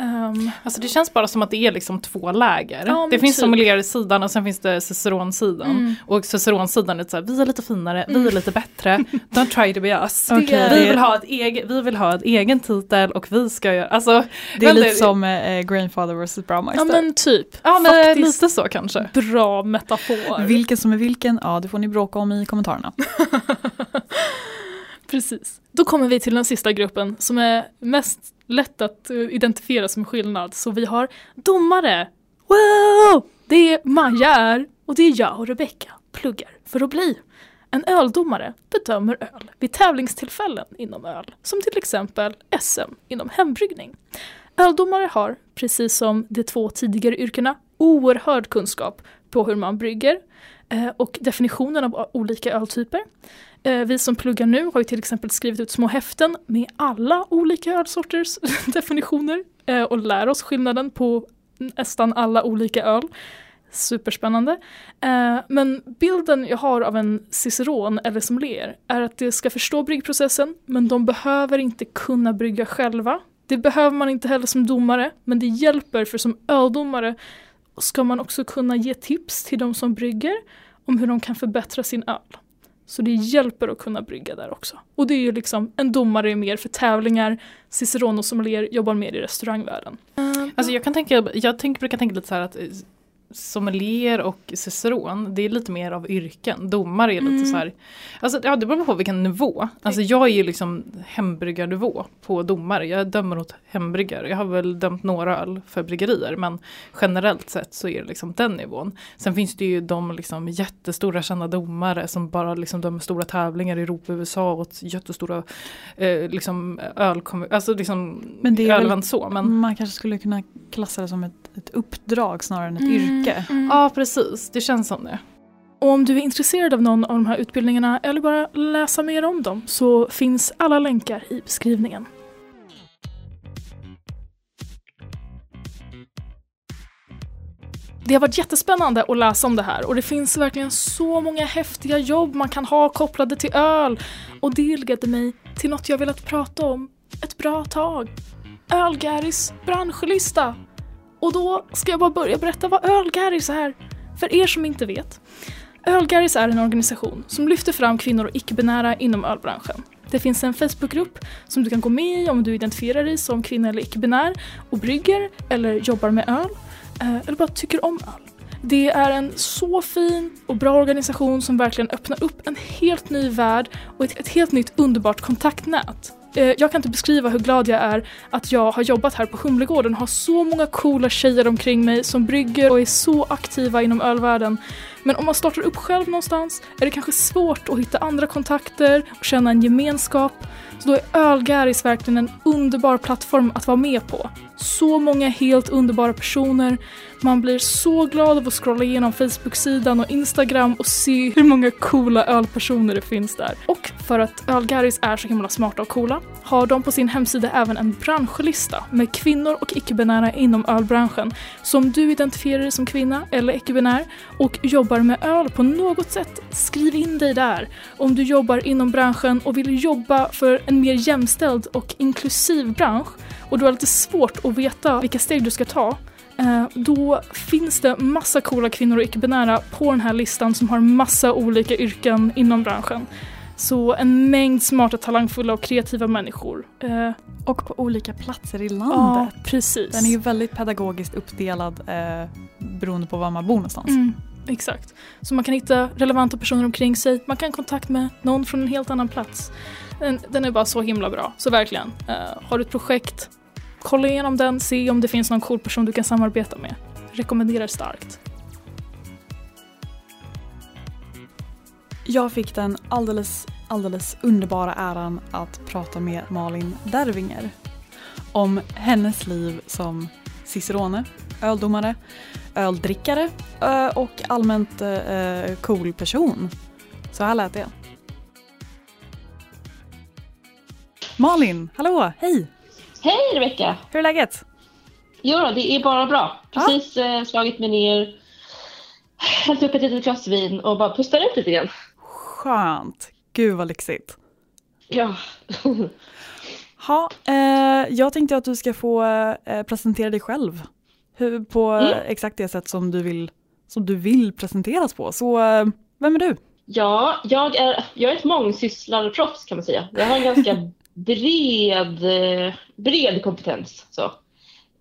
Um, alltså det känns bara som att det är liksom två läger. Ja, det finns typ. sommeliersidan och sen finns det ciceronsidan. Mm. Och ciceronsidan är så här, vi är lite finare, mm. vi är lite bättre, don't try to be us. Okay. Vi, vill ha ett eget, vi vill ha ett egen titel och vi ska göra, alltså. Det är lite det, som äh, Grandfather vs Brahmeister. Ja men typ. Ja men lite så kanske. Bra metafor. Vilken som är vilken, ja det får ni bråka om i kommentarerna. Precis. Då kommer vi till den sista gruppen som är mest lätt att eh, identifiera som skillnad. Så vi har domare. Wow! Det är Maja är och det är jag och Rebecka pluggar för att bli. En öldomare bedömer öl vid tävlingstillfällen inom öl, som till exempel SM inom hembryggning. Öldomare har, precis som de två tidigare yrkena, oerhörd kunskap på hur man brygger eh, och definitionen av olika öltyper. Eh, vi som pluggar nu har ju till exempel skrivit ut små häften med alla olika ölsorters definitioner eh, och lär oss skillnaden på nästan alla olika öl. Superspännande. Eh, men bilden jag har av en ciceron eller sommelier är att de ska förstå bryggprocessen men de behöver inte kunna brygga själva. Det behöver man inte heller som domare men det hjälper för som öldomare ska man också kunna ge tips till de som brygger om hur de kan förbättra sin öl. Så det hjälper att kunna brygga där också. Och det är ju liksom, en domare är mer för tävlingar, Cicerone och sommelier jobbar mer i restaurangvärlden. Alltså jag kan tänka, jag tänk, brukar tänka lite så här att eh, sommelier och ciceron, det är lite mer av yrken. Domare är lite mm. så här, alltså ja det beror på vilken nivå. Alltså jag är ju liksom hembryggarnivå på domare. Jag dömer åt hembryggare. Jag har väl dömt några öl för bryggerier men generellt sett så är det liksom den nivån. Sen finns det ju de liksom jättestora kända domare som bara liksom dömer stora tävlingar i Europa och USA åt jättestora eh, liksom ölkommuner, alltså liksom men det är väl, så. Men man kanske skulle kunna klassa det som ett, ett uppdrag snarare än ett mm. yrke mycket. Mm. Ja precis, det känns som det. Och om du är intresserad av någon av de här utbildningarna eller bara läsa mer om dem så finns alla länkar i beskrivningen. Det har varit jättespännande att läsa om det här och det finns verkligen så många häftiga jobb man kan ha kopplade till öl. Och det ledde mig till något jag velat prata om ett bra tag. Ölgäris branschlista. Och då ska jag bara börja berätta vad Ölgaris är. För er som inte vet. Ölgaris är en organisation som lyfter fram kvinnor och icke-binära inom ölbranschen. Det finns en Facebookgrupp som du kan gå med i om du identifierar dig som kvinna eller icke-binär och brygger eller jobbar med öl eh, eller bara tycker om öl. Det är en så fin och bra organisation som verkligen öppnar upp en helt ny värld och ett, ett helt nytt underbart kontaktnät eh, jag kan inte beskriva hur glad jag är att jag har jobbat här på Humlegården och har så många coola tjejer omkring mig som brygger och är så aktiva inom ölvärlden. Men om man startar upp själv någonstans är det kanske svårt att hitta andra kontakter och känna en gemenskap. Så då är Ölgäris verkligen en underbar plattform att vara med på. Så många helt underbara personer. Man blir så glad av att scrolla igenom Facebook-sidan och Instagram och se hur många coola ölpersoner det finns där. Och för att ölgaris är så himla smarta och coola har de på sin hemsida även en branschlista med kvinnor och icke-binära inom ölbranschen. Så om du identifierar dig som kvinna eller icke-binär och jobbar med öl på något sätt, skriv in dig där. Om du jobbar inom branschen och vill jobba för en mer jämställd och inklusiv bransch och du har lite svårt att veta vilka steg du ska ta, eh, då finns det massa coola kvinnor och icke-binära på den här listan som har massa olika yrken inom branschen. Så en mängd smarta, talangfulla och kreativa människor. Eh, Och på olika platser i ja, landet. precis. Den är ju väldigt pedagogiskt uppdelad eh, beroende på var man bor någonstans. Mm, exakt. Så man kan hitta relevanta personer omkring sig, man kan ha kontakt med någon från en helt annan plats. Den, den är bara så himla bra, så verkligen. Uh, har du ett projekt, kolla igenom den, se om det finns någon cool person du kan samarbeta med. Rekommenderar starkt. Jag fick den alldeles, alldeles underbara äran att prata med Malin Dervinger om hennes liv som cicerone, öldomare, öldrickare och allmänt cool person. Så här lät det. Malin, hallå, hej! Hej Rebecka! Hur är läget? Jo då, det är bara bra. Precis eh, slagit mig ner, hällt upp ett litet glas vin och bara pustat ut lite grann. Skönt. Gud vad lyxigt. Ja. Ha, eh, jag tänkte att du ska få eh, presentera dig själv hur, på Mm. exakt det sätt som du vill, som du vill presenteras på. Så eh, vem är du? ja, jag är, jag är ett mångsysslarproffs kan man säga. Jag har en ganska bred, eh, bred kompetens. Så.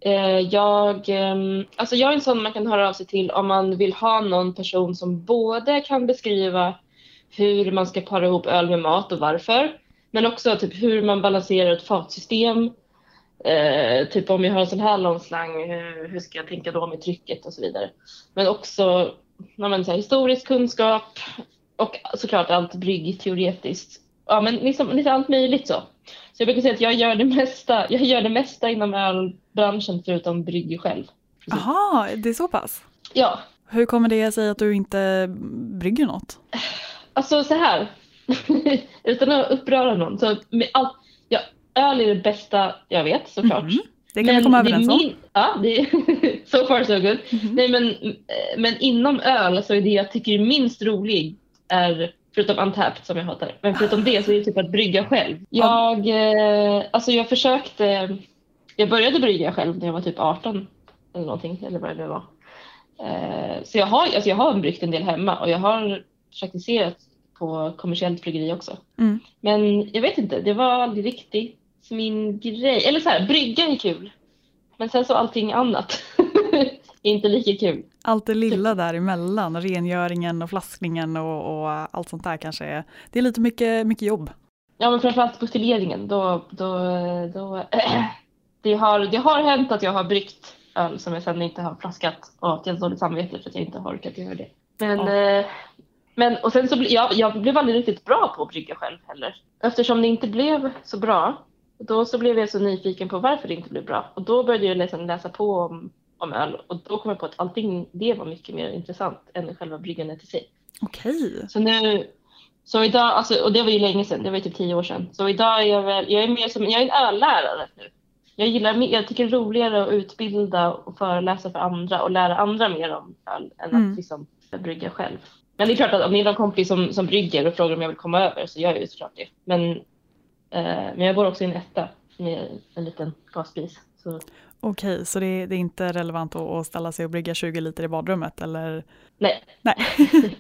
Eh, Jag, ehm, alltså jag är en sån man kan höra av sig till om man vill ha någon person som både kan beskriva hur man ska para ihop öl med mat och varför, men också typ hur man balanserar ett fatsystem. Eh, typ om jag har en sån här lång slang, hur, hur ska jag tänka då med trycket och så vidare. Men också ja, men, så här, historisk kunskap och såklart allt bryggteoretiskt. Ja, men liksom, lite allt möjligt så. Så jag brukar säga att jag gör det mesta, jag gör det mesta inom ölbranschen förutom brygger själv. Jaha, det är så pass? Ja, Hur kommer det sig att du inte brygger något? alltså så här. Utan att uppröra någon. Så med allt, öl är det bästa jag vet såklart. Mhm, Det kan vi komma överens om. min- Ja, det är so far so good. Mhm. Nej, men, men inom öl så är det jag tycker är minst rolig är Förutom Untapped som jag hatar. Men förutom det så är det typ att brygga själv. Jag, eh, alltså jag försökte, jag började brygga själv när jag var typ 18 eller någonting, eller vad det nu var. Eh, så jag har, alltså jag har bryggt en del hemma och jag har praktiserat på kommersiellt bryggeri också. Mm. Men jag vet inte, det var aldrig riktigt min grej. Eller så här, brygga är kul. Men sen så allting annat är inte lika kul. Allt det lilla däremellan, rengöringen och flaskningen och, och allt sånt där kanske är, det är lite mycket, mycket jobb. Ja men framförallt buteljeringen, då, då, då det, har, det har hänt att jag har bryggt öl som jag sen inte har flaskat och haft helt dåligt samvete för att jag inte har orkat göra det. Men, eh, men och sen så jag, jag blev aldrig riktigt bra på att brygga själv heller. Eftersom det inte blev så bra, då så blev jag så nyfiken på varför det inte blev bra. Och då började jag liksom läsa på om, om öl och då kom jag på att allting det var mycket mer intressant än själva bryggandet i sig. Okej. Så nu, så idag, alltså, och det var ju länge sedan, det var ju typ tio år sedan. Så idag är jag väl, jag är mer som, jag är en öllärare nu. Jag gillar, jag tycker det är roligare att utbilda och föreläsa för andra och lära andra mer om öl än Mm. att liksom brygga själv. Men det är klart att om det är någon kompis som, som brygger och frågar om jag vill komma över så gör jag ju såklart det. Men, men jag bor också i en etta med en liten gaspris. Så Okej, så det, det är inte relevant att, att ställa sig och brygga 20 liter i badrummet eller? nej, Nej.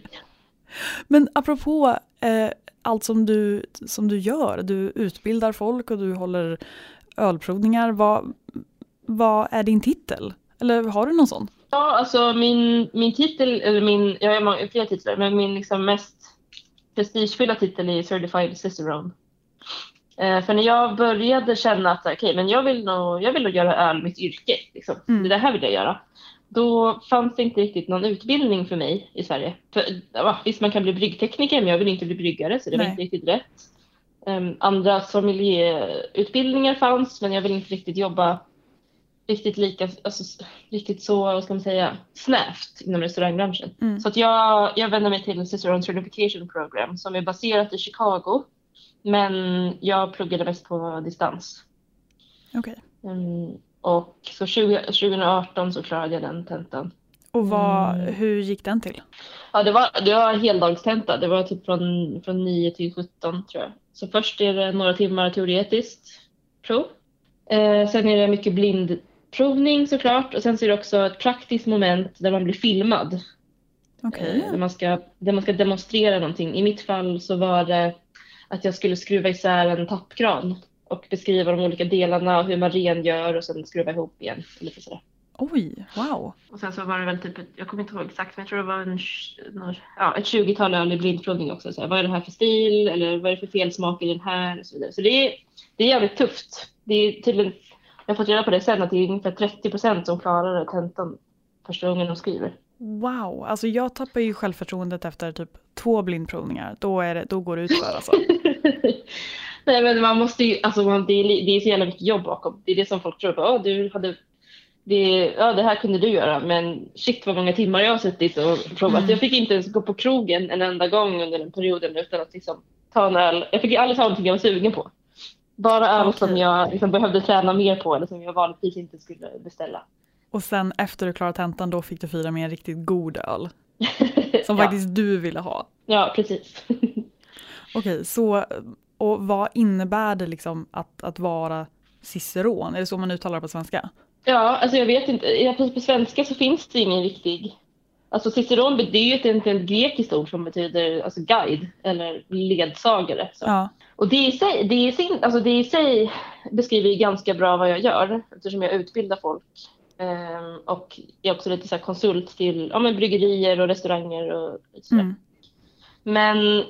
Men apropå eh, allt som du, som du gör, du utbildar folk och du håller ölprovningar. Vad, vad är din titel? Eller har du någon sån? Ja, alltså min, min titel, eller min, jag har många, flera titlar, men min liksom mest prestigefyllda titel är Certified Cicerone. Eh, för när jag började känna att okay, men jag, vill nog, jag vill nog göra öl mitt yrke, liksom. Mm. det här vill jag göra. Då fanns det inte riktigt någon utbildning för mig i Sverige. För, ja, visst, man kan bli bryggtekniker, men jag vill inte bli bryggare, så det var Nej. inte riktigt rätt. Um, andra sommelierutbildningar fanns, men jag vill inte riktigt jobba riktigt lika, alltså, riktigt så, vad ska man säga, snävt inom restaurangbranschen. Mm. Så att jag, jag vänder mig till Cicerone Certification Program som är baserat i Chicago. Men jag pluggade mest på distans. Okej. Mm, och så 20, 2018 så klarade jag den tentan. Och vad, Mm. hur gick den till? Ja, det var, det var heldagstenta. Det var typ från, från 9 till 17 tror jag. Så först är det några timmar teoretiskt prov. Eh, sen är det mycket blindprovning såklart. Och sen så är det också ett praktiskt moment där man blir filmad. Okej. Eh, där, man ska, där man ska demonstrera någonting. I mitt fall så var det att jag skulle skruva isär en tappkran och beskriva de olika delarna och hur man rengör och sen skruva ihop igen. Lite sådär. Oj, wow. Och sen så var det väl typ, ett- jag kommer inte ihåg exakt, men jag tror det var en, ja, ett 20-tal öl i blindprovning också. Så här, vad är det här för stil eller vad är det för felsmak i den här och så vidare. Så det är, det är jävligt tufft. Det är tydligen, jag har fått reda på det sen att det är ungefär 30 procent som klarar tentan första gången de skriver. Wow, alltså jag tappar ju självförtroendet efter typ två blindprovningar. Då, är det, då går det ut för alltså. Nej men man måste ju, alltså man, det, är, det är så jävla mycket jobb bakom. Det är det som folk tror på. Oh, du hade, det, ja, det här kunde du göra men shit vad många timmar jag har suttit och provat. Mm. Jag fick inte ens gå på krogen en enda gång under den perioden utan att liksom ta en öl. Jag fick aldrig ta någonting jag var sugen på. Bara öl Okej. som jag liksom behövde träna mer på eller som jag vanligtvis inte skulle beställa. Och sen efter du klarat tentan då fick du fira med en riktigt god öl. Som ja, faktiskt du ville ha. ja, precis. Okej, så och vad innebär det liksom att, att vara ciceron? Är det så man uttalar det på svenska? Ja, alltså jag vet inte. På, svenska så finns det ingen riktig... Alltså ciceron det är ju ett, ett, grekiskt ord som betyder alltså guide eller ledsagare. Så. Ja. Och det i, sig, det, i sin, alltså det i sig beskriver ju ganska bra vad jag gör eftersom jag utbildar folk. Ehm, och är också lite så konsult till ja, men bryggerier och restauranger och sådär. Mm. Men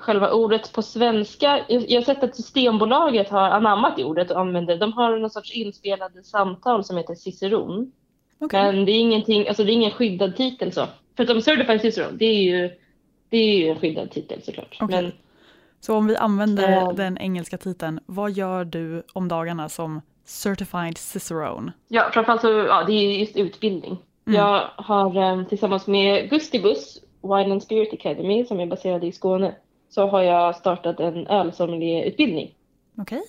själva ordet på svenska, jag jag har sett att Systembolaget har anammat det ordet och använder, de har någon sorts inspelade samtal som heter ciceron. Okej. Men det är ingenting, alltså det är ingen skyddad titel så. Förutom Certified Ciceron, det är ju, det är ju en skyddad titel såklart. Okej. Men Så om vi använder Ehm. den engelska titeln, vad gör du om dagarna som certified cicerone? ja, framförallt så, ja, det är ju just utbildning. Mm. Jag har eh, tillsammans med Gustibus, Wine and Spirit Academy, som är baserad i Skåne, så har jag startat en ölsommelierutbildning. Okej.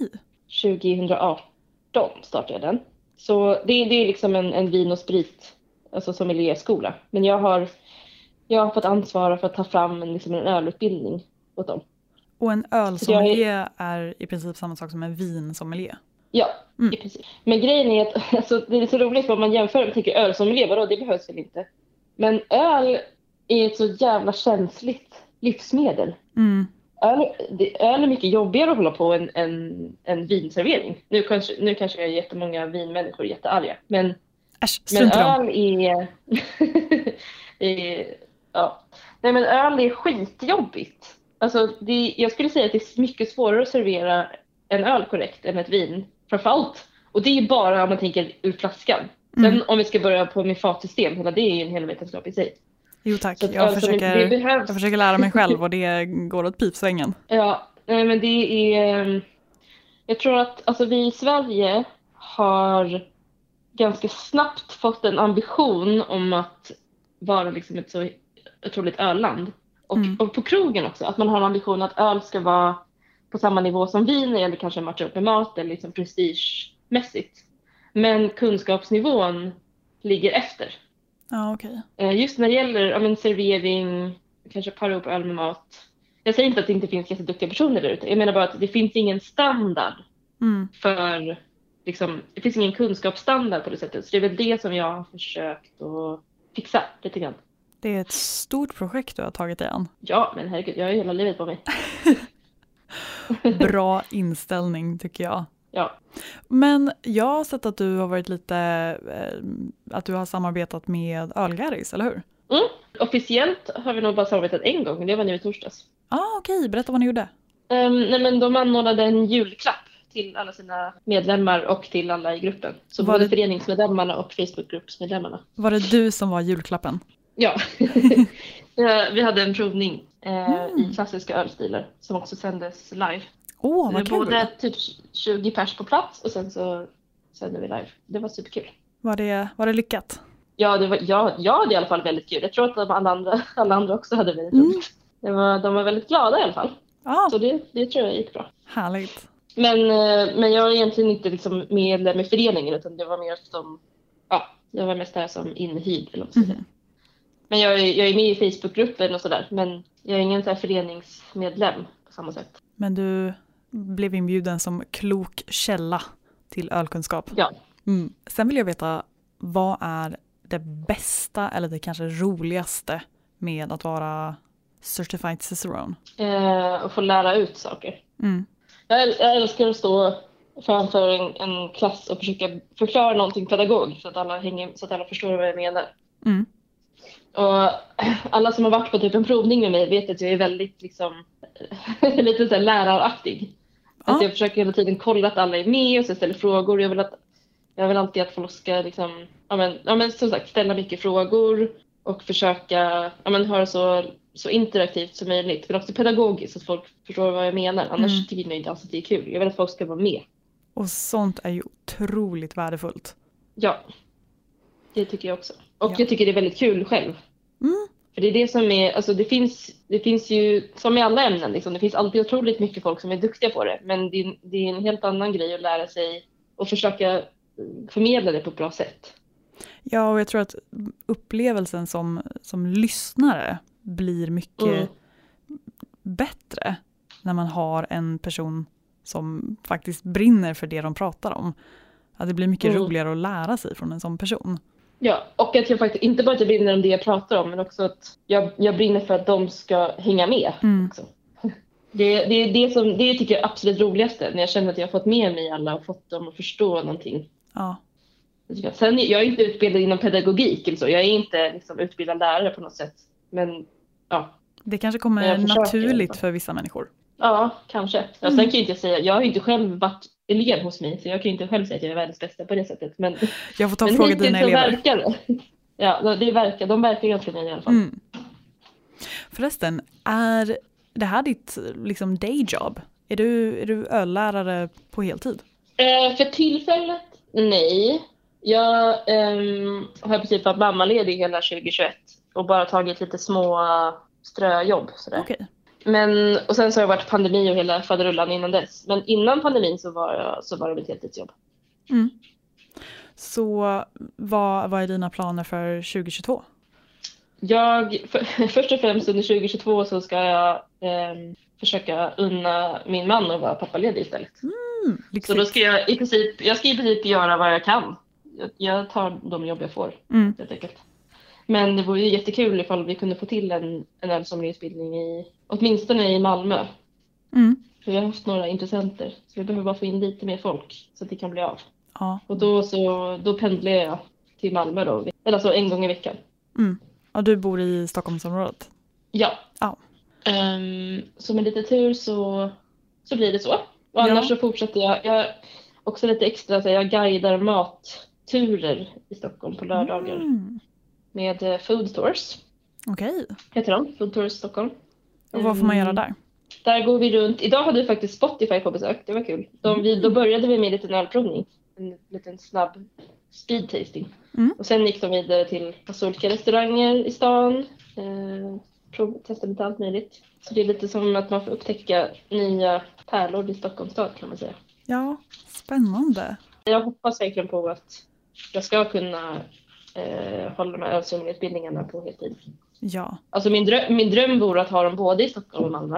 2018 startade jag den. Så det, det är liksom en, en vin och sprit, alltså sommelierskola. Men jag har, jag har fått ansvara för att ta fram en, liksom en ölutbildning åt dem. Och en ölsommelier är i princip samma sak som en vinsommelier. Ja, Mm. i princip. Men grejen är att alltså, det är så roligt för om man jämför och tänker ölsommelier, vadå det behövs väl inte. Men öl är ett så jävla känsligt livsmedel. Mm. Öl, det, öl är mycket jobbigare att hålla på än, än, än vinservering. Nu kanske, nu kanske jag är jättemånga vinmänniskor jättearga. Men, Äsch, men öl är, är... Ja. Nej men öl är skitjobbigt. Alltså, det, jag skulle säga att det är mycket svårare att servera en öl korrekt än ett vin. Framförallt. Och det är bara om man tänker ur flaskan. Sen Mm. om vi ska börja på med fatsystem, hela det är ju en hel vetenskap i sig. Jo tack, Så jag som- försöker, det behövs jag försöker lära mig själv och det går åt pipsvängen. Ja, nej, men det är... ehm, Jag tror att alltså, vi i Sverige har ganska snabbt fått en ambition om att vara liksom ett så otroligt ölland. Och, Mm. och på krogen också, att man har en ambition att öl ska vara på samma nivå som vin eller kanske matcha upp med mat eller liksom prestigemässigt. Men kunskapsnivån ligger efter. Ja okej. Eh, Just när det gäller men, servering, kanske para ihop öl med mat. Jag säger inte att det inte finns jätteduktiga personer där ute. Jag menar bara att det finns ingen standard Mm. för, liksom, det finns ingen kunskapsstandard på det sättet. Så det är väl det som jag har försökt att fixa lite grann. Det är ett stort projekt du har tagit dig an. Ja, men herregud, jag har ju hela livet på mig. Bra inställning tycker jag. Ja, Men jag har sett att du har varit lite, eh, att du har samarbetat med Ölgarris, eller hur? officiellt har vi nog bara samarbetat en gång, det var nu i torsdags. Ah, okej, berätta vad ni gjorde. Um, nej men de anordnade en julklapp till alla sina medlemmar och till alla i gruppen. Så Var både det- föreningsmedlemmarna och Facebookgruppsmedlemmarna. Var det du som var julklappen? Ja, Ja, vi hade en provning eh, Mm. i klassiska ölstilar som också sändes live. Åh, det vad kul! både typ 20 pers på plats och sen så sände vi live. Det var superkul. Var det, var det lyckat? Ja, det var, ja, jag hade i alla fall väldigt kul. Jag tror att de alla andra, alla andra också hade väldigt Mm. roligt. Det var, de var väldigt glada i alla fall. Ja, Så det, det tror jag gick bra. härligt. Men, eh, men jag är egentligen inte liksom medlem i föreningen utan det var mer som, ja, jag var mest där som inhyrd eller vad. Mhm. Men jag är, jag är med i Facebookgruppen och sådär men jag är ingen så föreningsmedlem på samma sätt. Men du blev inbjuden som klok källa till ölkunskap. Ja. Mm. Sen vill jag veta, vad är det bästa eller det kanske roligaste med att vara certified cicerone? Eh, och få lära ut saker. Mm. Jag, äl- jag älskar att stå framför en, en klass och försöka förklara någonting pedagogiskt så att alla, hänger, så att alla förstår vad jag menar. Mm. Och alla som har varit på typ en provning med mig vet att jag är väldigt liksom, lite så läraraktig. Ja. Att jag försöker hela tiden kolla att alla är med och så ställer frågor. Jag vill, att, jag vill alltid att folk ska liksom, ja men, ja men som sagt ställa mycket frågor och försöka ja men, det så, så interaktivt som möjligt. Men också pedagogiskt så att folk förstår vad jag menar. Annars Mm. tycker jag inte alls att det är kul. Jag vill att folk ska vara med. Och sånt är ju otroligt värdefullt. Ja, det tycker jag också. Och Ja. jag tycker det är väldigt kul själv. Mm. För det är det som är, alltså det finns, det finns ju, som i alla ämnen, liksom, det finns alltid otroligt mycket folk som är duktiga på det. Men det är, det är en helt annan grej att lära sig och försöka förmedla det på ett bra sätt. Ja, och jag tror att upplevelsen som, som lyssnare blir mycket Mm. bättre när man har en person som faktiskt brinner för det de pratar om. Att det blir mycket Mm. roligare att lära sig från en sån person. Ja, och att jag faktiskt, inte bara att jag brinner om det jag pratar om, men också att jag, jag brinner för att de ska hänga med. Mm. Också. Det, det är det som, det tycker jag är absolut roligaste, när jag känner att jag har fått med mig alla och fått dem att förstå någonting. Ja, Sen, jag är inte utbildad inom pedagogik eller så. Jag är inte liksom, utbildad lärare på något sätt. Men ja, det kanske kommer försöker naturligt för vissa människor. ja kanske. Ja, sen kan jag inte säga, jag har ju inte själv varit elev hos mig så jag kan ju inte själv säga att jag är världens bästa på det sättet. Men, Jag får ta och men fråga dina elever. verkar. Ja, det verkar, de verkar ganska nöjda i alla fall. Mm. Förresten, är det här ditt liksom dayjob? Är du, är du öllärare på heltid? Eh, för tillfället, nej. Jag ehm, har princip varit mammaledig hela 2021 och bara tagit lite små ströjobb. Sådär. Okej. Men, och sen så har jag varit pandemi och hela faderullan innan dess. Men innan pandemin så var, jag, så var det mitt heltidsjobb. Mm. Så vad, vad är dina planer för 2022? Jag, för, först och främst under 2022 så ska jag ehm, försöka unna min man att vara pappaledig istället. Mm, Så då ska jag i princip, jag ska i princip göra vad jag kan. Jag, jag tar de jobb jag får Mm. helt enkelt. Men det vore ju jättekul ifall vi kunde få till en, en ölsommelierutbildning i, åtminstone i Malmö. Mm. För vi har haft några intressenter, så vi behöver bara få in lite mer folk så att det kan bli av. Ja. Och då, så, då pendlar jag till Malmö då, eller alltså en gång i veckan. Mm. Och du bor i Stockholmsområdet? Ja. Ja. Ehm, så med lite tur så, så blir det så. Och Ja. annars så fortsätter jag, jag också lite extra, så jag guidar matturer i Stockholm på lördagar Mm. Med eh, Food Tours, Okej, heter de, Food Tours Stockholm. och vad får man göra Mm. där? Där går vi runt. Idag hade vi faktiskt Spotify på besök. Det var kul. De, vi, då började vi med en liten ölprovning. En liten snabb speed tasting. Mm. Och sen gick de vidare till massa olika restauranger i stan. Eh, prov, testade lite allt möjligt. Så det är lite som att man får upptäcka nya pärlor i Stockholms stad kan man säga. Ja, spännande. Jag hoppas verkligen på att jag ska kunna eh, hålla de här ölsommelierutbildningarna på heltid. Ja, Alltså min, dröm, min dröm vore att ha dem både i Stockholm och Malmö.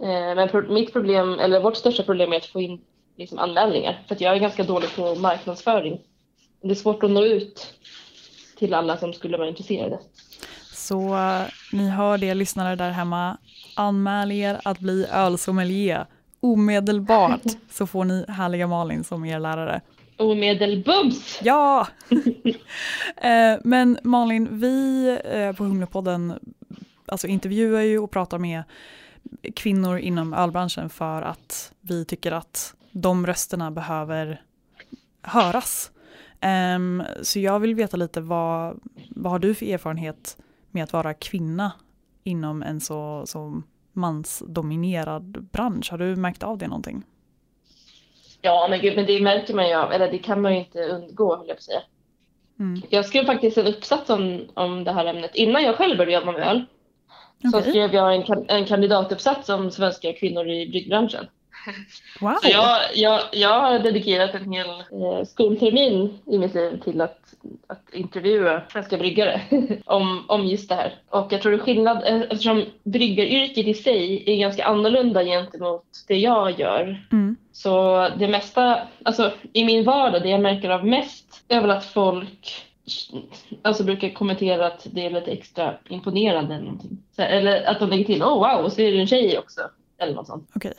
Eh, men pro, mitt problem, eller vårt största problem är att få in liksom, anmälningar. För att jag är ganska dålig på marknadsföring. Det är svårt att nå ut till alla som skulle vara intresserade. så eh, ni hör det lyssnare där hemma. Anmäl er att bli ölsommelier omedelbart så får ni härliga Malin som er lärare. Omedelbums! Ja! eh, men Malin, vi eh, på Humlepodden alltså intervjuar ju och pratar med kvinnor inom ölbranschen för att vi tycker att de rösterna behöver höras. Ehm, så jag vill veta lite vad, vad har du för erfarenhet med att vara kvinna inom en så, så mansdominerad bransch? Har du märkt av det någonting? Ja, men gud, men det märker man ju av, eller det kan man ju inte undgå, höll jag på att säga. Mm. Jag skrev faktiskt en uppsats om, om det här ämnet innan jag själv började jobba med öl. Så Okej. skrev jag en, en kandidatuppsats om svenska kvinnor i bryggbranschen. Wow! Så jag, jag, jag har dedikerat en hel eh, skoltermin i mitt liv till att, att intervjua svenska bryggare om, om just det här. Och jag tror det är skillnad eh, eftersom bryggaryrket i sig är ganska annorlunda gentemot det jag gör. Mm. Så det mesta, alltså i min vardag, det jag märker av mest är väl att folk alltså brukar kommentera att det är lite extra imponerande eller någonting. Eller att de lägger till, oh wow, och så är det en tjej också. Eller något sånt. Okej.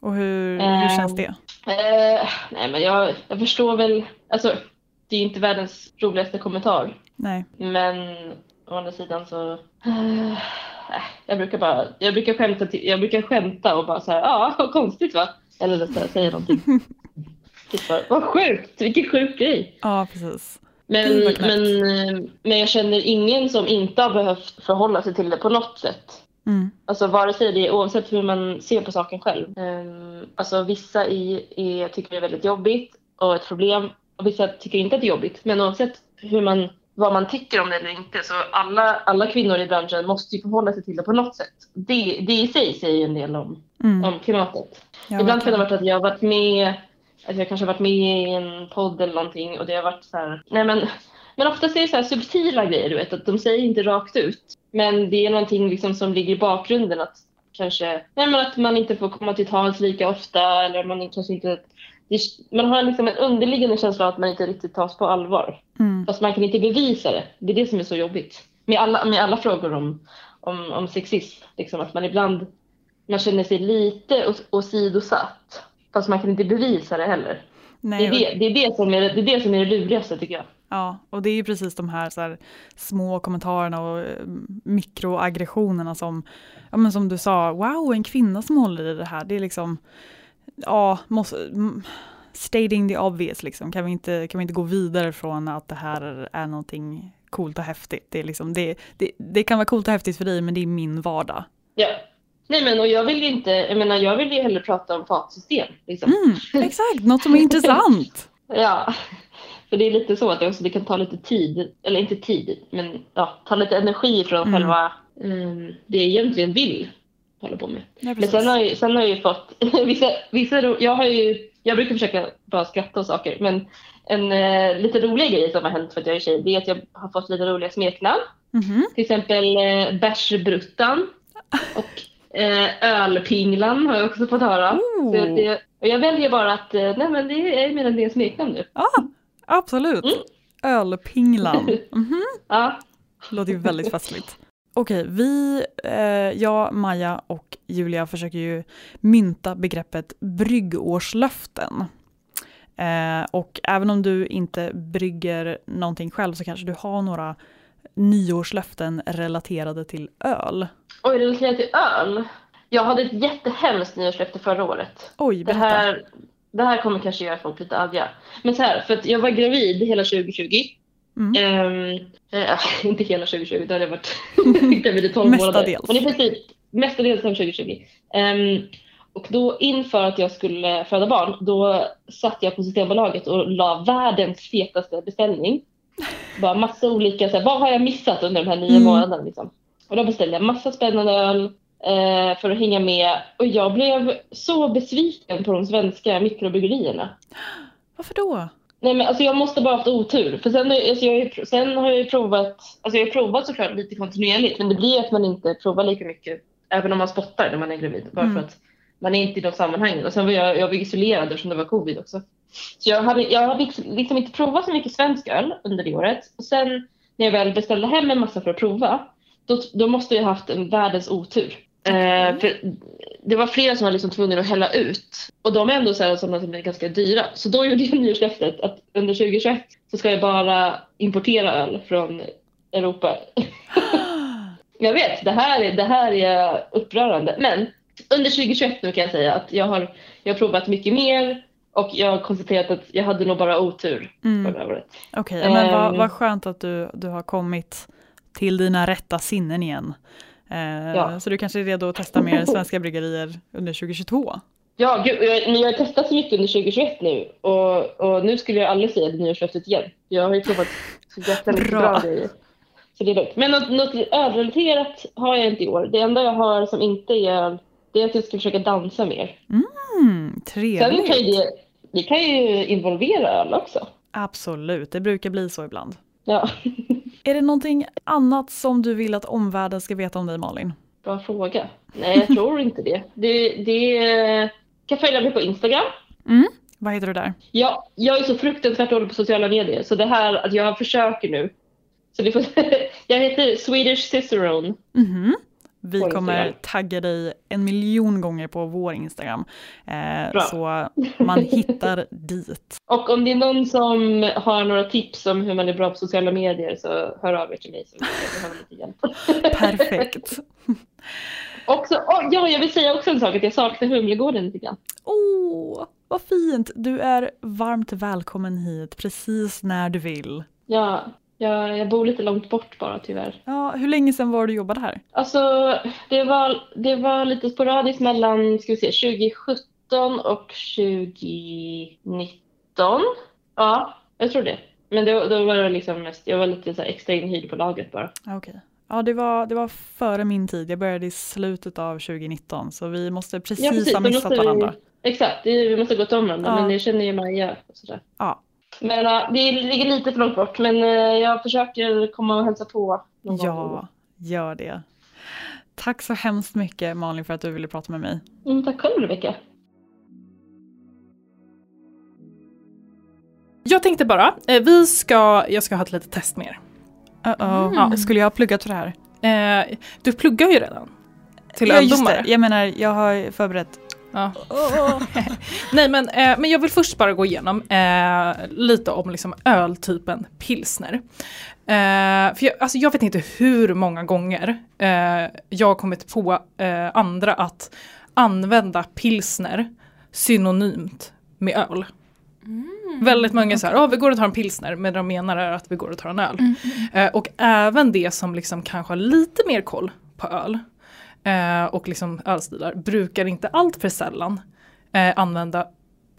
Och hur, hur Ehm, känns det? Eh, nej men jag, jag förstår väl, alltså det är inte världens roligaste kommentar. Nej. Men å andra sidan så, eh, nej, jag brukar bara, jag brukar skämta, till, jag brukar skämta och bara så här, ja vad konstigt va? Eller så här, säga någonting. Typ bara, vad sjukt, vilken sjuk grej. Ja, precis. Men, men, eh, men jag känner ingen som inte har behövt förhålla sig till det på något sätt. Mm. Alltså vare sig det, oavsett hur man ser på saken själv. Um, alltså vissa i, är, tycker det är väldigt jobbigt och ett problem och vissa tycker inte att det är jobbigt. Men oavsett hur man, vad man tycker om det eller inte så alla, alla kvinnor i branschen måste ju förhålla sig till det på något sätt. Det, det i sig säger en del om, Mm. om klimatet. Ja, Ibland kan det ha varit att jag har varit med, att jag kanske har varit med i en podd eller någonting och det har varit så här, nej men, men oftast är det så här subtila grejer du vet, att de säger inte rakt ut. Men det är någonting liksom som ligger i bakgrunden att kanske, nej men att man inte får komma till tals lika ofta eller man kanske inte, det, man har liksom en underliggande känsla av att man inte riktigt tas på allvar. Mm. Fast man kan inte bevisa det. Det är det som är så jobbigt. Med alla, med alla frågor om, om, om sexism. Liksom att man ibland man känner sig lite ås- åsidosatt. Fast man kan inte bevisa det heller. Det Nej, är och- det, det, är det, som är, det är det som är det lurigaste tycker jag. Ja, och det är ju precis de här, så här små kommentarerna och eh, mikroaggressionerna som, ja, men som du sa, wow, en kvinna som håller i det här, det är liksom, ja, måste, stating the obvious, liksom. kan, vi inte, kan vi inte gå vidare från att det här är någonting coolt och häftigt? Det, är liksom, det, det, det kan vara coolt och häftigt för dig, men det är min vardag. Ja. Nej men och jag vill ju inte, jag menar jag vill ju hellre prata om fatsystem. Liksom. Mm, exakt, något som är intressant. Ja. För det är lite så att det, också, det kan ta lite tid, eller inte tid, men ja, ta lite energi från Mm. själva um, det jag egentligen vill hålla på med. Ja, Men sen har, jag, sen har jag ju fått, vissa, vissa, jag har ju, jag brukar försöka bara skratta åt saker, men en eh, lite rolig grej som har hänt för att jag är tjej, det är att jag har fått lite roliga smeknamn. Mhm. Till exempel eh, Bärsbruttan och eh, Ölpinglan har jag också fått höra. Oh. Så det, och jag väljer bara att, eh, nej men det är mina smeknamn nu. Absolut. Mm. Ölpinglan. Mhm. Ja, Låter ju väldigt festligt. Okej, vi, eh, jag, Maja och Julia försöker ju mynta begreppet bryggårslöften. Eh, och även om du inte brygger någonting själv så kanske du har några nyårslöften relaterade till öl. oj relaterat till öl. Jag hade ett jättehemskt nyårslöfte förra året. Oj, Det berätta. här, det här kommer kanske göra folk lite arga. Men så här, för att jag var gravid hela 2020. Mm. Ehm, eh, inte hela 2020, då hade jag varit gravid i 12 månader. Mestadels. Men i princip mestadels av 2020. Ehm, och då inför att jag skulle föda barn, då satt jag på Systembolaget och la världens fetaste beställning. Bara massa olika, så här, vad har jag missat under de här nio Mm. månaderna? Liksom. Och då beställde jag massa spännande öl eh, för att hänga med. Och jag blev så besviken på de svenska mikrobryggerierna. Varför då? Nej men alltså jag måste bara haft otur. För sen, alltså jag, ju- sen har jag ju provat, alltså jag har provat såklart lite kontinuerligt men det blir att man inte provar lika mycket även om man spottar när man är gravid. Bara Mm. för att man är inte i de sammanhangen. Och sen var jag, jag var isolerad eftersom det var covid också. Så jag hade, jag hade liksom, liksom inte provat så mycket svensk öl under det året. Och sen när jag väl beställde hem en massa för att prova, då, då måste jag haft en världens otur. Eh, för det var flera som var liksom tvungna att hälla ut. Och de är ändå så här, sådana som är ganska dyra. Så då gjorde jag nyårslöftet att under 2021 så ska jag bara importera öl från Europa. jag vet, det här, är, det här är upprörande. Men under 2021 nu kan jag säga att jag har, jag har provat mycket mer och jag har konstaterat att jag hade nog bara otur Mm. förra året. Okej, men vad, Ehm. vad skönt att du, du har kommit till dina rätta sinnen igen. Eh, Ja. Så du kanske är redo att testa mer svenska bryggerier under 2022? Ja, gud, jag, jag har testat så mycket under 2021 nu och, och nu skulle jag aldrig säga det nyårslöftet igen. Jag har ju provat så jäkla mycket Bra. bra grejer. Så det är lugnt. Men något, något ölrelaterat har jag inte i år. Det enda jag har som inte är öl, det är att jag ska försöka dansa mer. Mm, Sen kan ju trevligt. det, det kan ju involvera öl också. Absolut, det brukar bli så ibland. Ja, Är det någonting annat som du vill att omvärlden ska veta om dig Malin? bra fråga. Nej, jag tror inte det. Det, det kan följa mig på Instagram. Vad heter du där? Ja, jag är så fruktansvärt dålig på sociala medier så det här att jag försöker nu. Så det får, jag heter Swedish Cicerone. Mhm. Vi kommer tagga dig en miljon gånger på vår Instagram. Eh, så man hittar dit. Och om det är någon som har några tips om hur man är bra på sociala medier så hör av er till mig så jag behöver lite hjälp. Perfekt. Också, åh, ja, jag vill säga också en sak att jag saknar Humlegården lite grann. Åh, vad fint! Du är varmt välkommen hit precis när du vill. Ja, jag, jag bor lite långt bort bara tyvärr. Ja, hur länge sedan var du jobbade här? Alltså, det var, det var lite sporadiskt mellan, ska vi se, 2017 och 2019. Ja, jag tror det. Men då, då var det liksom mest, jag var lite så extra inhyrd på laget bara. Okej. Ja, det var, det var före min tid. Jag började i slutet av 2019 så vi måste precis, Ja, precis. ha missat måste varandra. Vi, exakt, det, vi måste gått om varandra, Ja. men det känner ju Maja. Och sådär. Ja. Men ja, det ligger lite för långt bort, men eh, jag försöker komma och hälsa på någon gång. Ja, gör det. Tack så hemskt mycket Malin för att du ville prata med mig. Mm, tack själv Rebecka. Jag tänkte bara, eh, vi ska, jag ska ha ett litet test med er. Uh-oh. Ja. Skulle jag ha pluggat för det här? Eh, du pluggar ju redan. Till ja, just öldomare. det. Jag menar, jag har förberett. Ja. Nej men, eh, men jag vill först bara gå igenom eh, lite om liksom öltypen pilsner. Eh, för jag, alltså jag vet inte hur många gånger eh, jag har kommit på eh, andra att använda pilsner synonymt med öl. Väldigt många säger att vi går och tar en pilsner men de menar är att vi går och tar en öl. Eh, och även det som liksom kanske har lite mer koll på öl eh, och liksom ölstilar brukar inte allt för sällan eh, använda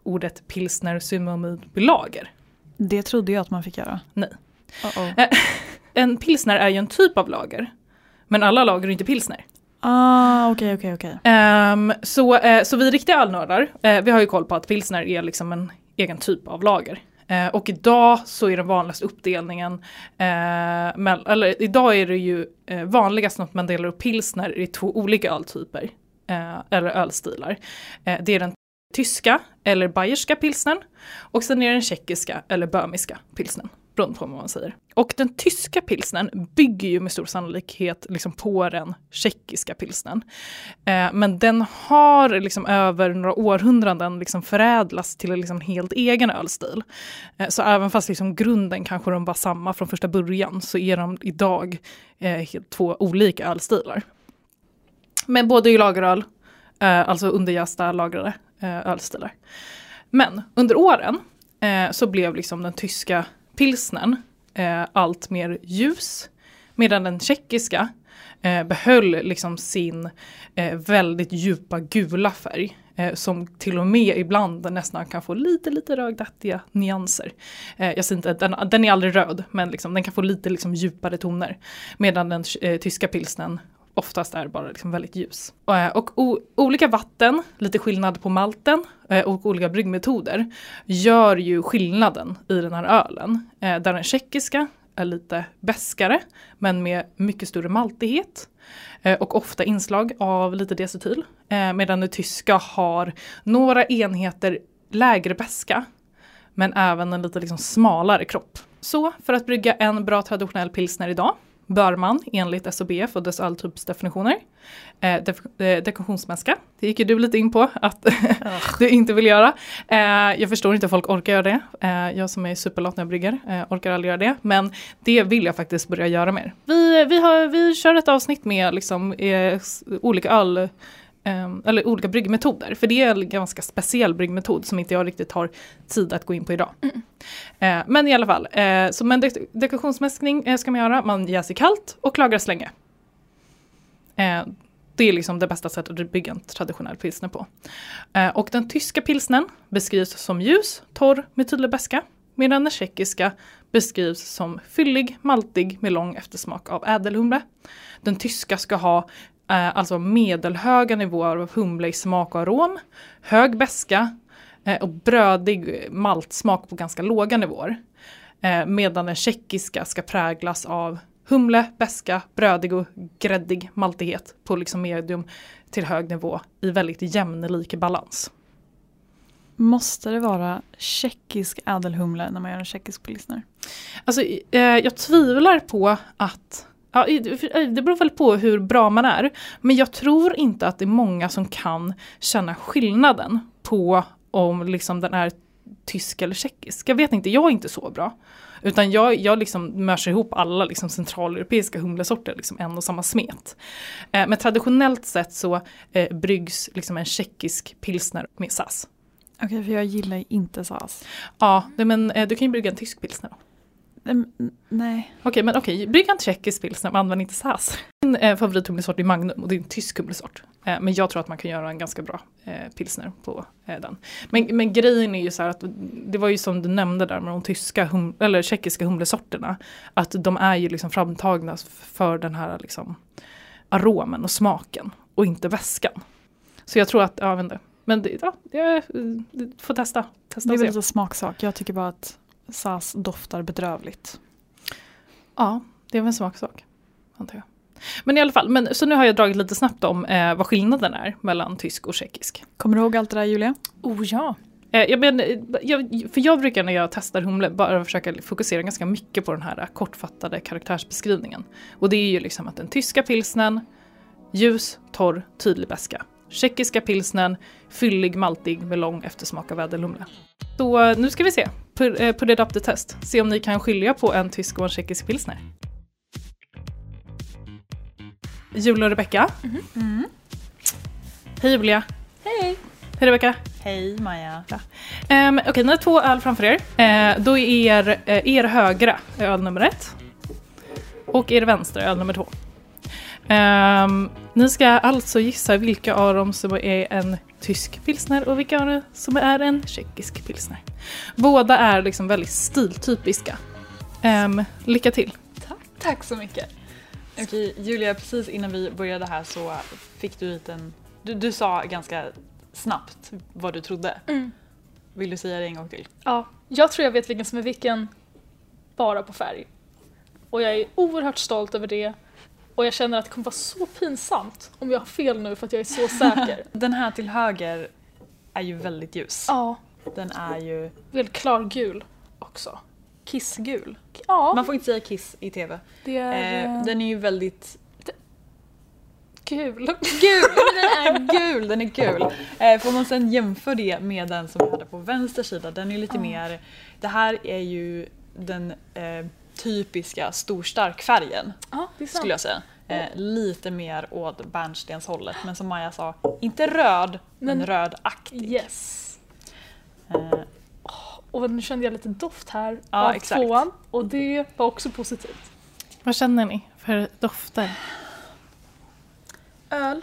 ordet pilsner synonymt med lager. Det trodde jag att man fick göra. Nej. Uh-oh. En pilsner är ju en typ av lager. Men alla lager är inte pilsner. Ah, okej, okej, okej. Ehm, så, eh, så vi riktiga ölnördar, eh, vi har ju koll på att pilsner är liksom en egen typ av lager. Eh, och idag så är den vanligaste uppdelningen, eh, med, eller idag är det ju eh, vanligast att man delar upp pilsner i två olika öltyper, eh, eller ölstilar. Eh, det är den tyska eller bayerska pilsnern och sen är det den tjeckiska eller böhmiska pilsnern. Beroende på vad man säger. Och den tyska pilsnern bygger ju med stor sannolikhet liksom på den tjeckiska pilsnern. Eh, men den har liksom över några århundraden liksom förädlats till en liksom helt egen ölstil. Eh, så även fast liksom grunden kanske de var samma från första början så är de idag eh, två olika ölstilar. Men både i lageröl, eh, alltså underjästa lagrade eh, ölstilar. Men under åren eh, så blev liksom den tyska pilsnern eh, allt mer ljus medan den tjeckiska eh, behöll liksom sin eh, väldigt djupa gula färg eh, som till och med ibland nästan kan få lite lite rödaktiga nyanser. Eh, jag säger inte, den, den är aldrig röd men liksom, den kan få lite liksom, djupare toner medan den eh, tyska pilsnen oftast är bara liksom väldigt ljus. Eh, och o- olika vatten, lite skillnad på malten eh, och olika bryggmetoder gör ju skillnaden i den här ölen. Eh, där den tjeckiska är lite beskare men med mycket större maltighet och ofta inslag av lite diacetyl. Medan den tyska har några enheter lägre beska men även en lite liksom smalare kropp. Så för att brygga en bra traditionell pilsner idag bör man enligt SOBF och dess alltypsdefinitioner eh, def- eh, dekoktionsmäska. Det gick ju du lite in på att du inte vill göra. Eh, jag förstår inte att folk orkar göra det. Eh, jag som är superlat när jag brygger eh, orkar aldrig göra det. Men det vill jag faktiskt börja göra mer. Vi, vi, har, vi kör ett avsnitt med liksom, eh, olika öl Ehm, eller olika bryggmetoder, för det är en ganska speciell bryggmetod som inte jag riktigt har tid att gå in på idag. Eh, men i alla fall, eh, så med dek- dekoktionsmäskning eh, ska man göra, man jäser kallt och lagras länge. Det är liksom det bästa sättet att bygga en traditionell pilsner på. Och den tyska pilsnern beskrivs som ljus, torr med tydlig beska, medan den tjeckiska beskrivs som fyllig, maltig med lång eftersmak av ädelhumle. Den tyska ska ha eh, alltså medelhöga nivåer av humle i smak och arom, hög beska eh, och brödig maltsmak på ganska låga nivåer. Eh, medan den tjeckiska ska präglas av humle, beska, brödig och gräddig maltighet på liksom medium till hög nivå i väldigt jämnlik balans. Måste det vara tjeckisk ädelhumle när man gör en tjeckisk pilsner? Alltså, eh, jag tvivlar på att Ja, i- det beror väl på hur bra man är. Men jag tror inte att det är många som kan känna skillnaden på om liksom den är tysk eller tjeckisk. Jag vet inte, jag är inte så bra. Utan jag, jag liksom mörsar ihop alla liksom centraleuropeiska humlesorter, liksom en och samma smet. Eh, men traditionellt sett så eh, bryggs liksom en tjeckisk pilsner med SAS. Okej, för jag gillar inte SAS. Ja, men eh, du kan ju brygga en tysk pilsner. Mm, Nej. Okej, men okej, brygg en tjeckisk pilsner men använd inte SAS. Min eh, favorithumlesort är Magnum och det är en tysk humlesort. Eh, men jag tror att man kan göra en ganska bra eh, pilsner på eh, den. Men, men grejen är ju så här att det var ju som du nämnde där med de tyska hum, eller tjeckiska humlesorterna. Att de är ju liksom framtagna för den här liksom aromen och smaken och inte väskan. Så jag tror att, ja, jag vet inte. Men det, ja, det, det får testa. testa Det är väl lite smaksak. Jag tycker bara att SAS doftar bedrövligt. Ja, det är väl en smaksak. Antar jag. Men i alla fall, men, så nu har jag dragit lite snabbt om eh, vad skillnaden är mellan tysk och tjeckisk. Kommer du ihåg allt det där Julia? Oh ja. Eh, jag, men, eh, jag, för jag brukar när jag testar humle bara försöka fokusera ganska mycket på den här kortfattade karaktärsbeskrivningen. Och det är ju liksom att den tyska pilsnen, ljus, torr, tydlig beska. Tjeckiska pilsnen, fyllig, maltig med lång eftersmak av ädelhumle. Så nu ska vi se, på, eh, på det test, se om ni kan skilja på en tysk och en tjeckisk pilsner. Julia och Rebecka. Hej Julia. Hej. Hej Rebecka. Hej Maja. Um, Okej, ni har två öl framför er. Eh, då är er, eh, er högra öl nummer ett. Och er vänstra öl nummer två. Ehm, ni ska alltså gissa vilka av dem som är en tysk pilsner och vilka av dem som är en tjeckisk pilsner. Båda är liksom väldigt stiltypiska. Ehm, lycka till! Tack så mycket. Okej Julia, precis innan vi började här så fick du hit en... Du, du sa ganska snabbt vad du trodde. Mm. Vill du säga det en gång till? Ja, jag tror jag vet vilken som är vilken bara på färg. Och jag är oerhört stolt över det. Och jag känner att det kommer vara så pinsamt om jag har fel nu för att jag är så säker. Den här till höger är ju väldigt ljus. ja, Den är ju väldigt klargul också. kissgul. Ja, Man får inte säga kiss i tv. det är Eh, eh, den är ju väldigt kul. gul! Den är gul! Den är gul. Eh, får man sen jämföra det med den som vi hade på vänster sida, den är lite Ja. mer... Det här är ju den eh, typiska storstark-färgen Ja, det är sant. skulle jag säga. Eh, lite mer åt bärnstenshållet men som Maja sa, inte röd men, Men- rödaktig. Yes. Eh, Och nu kände jag lite doft här Ja, av exakt. tvåan och det var också positivt. Vad känner ni för dofter? Öl.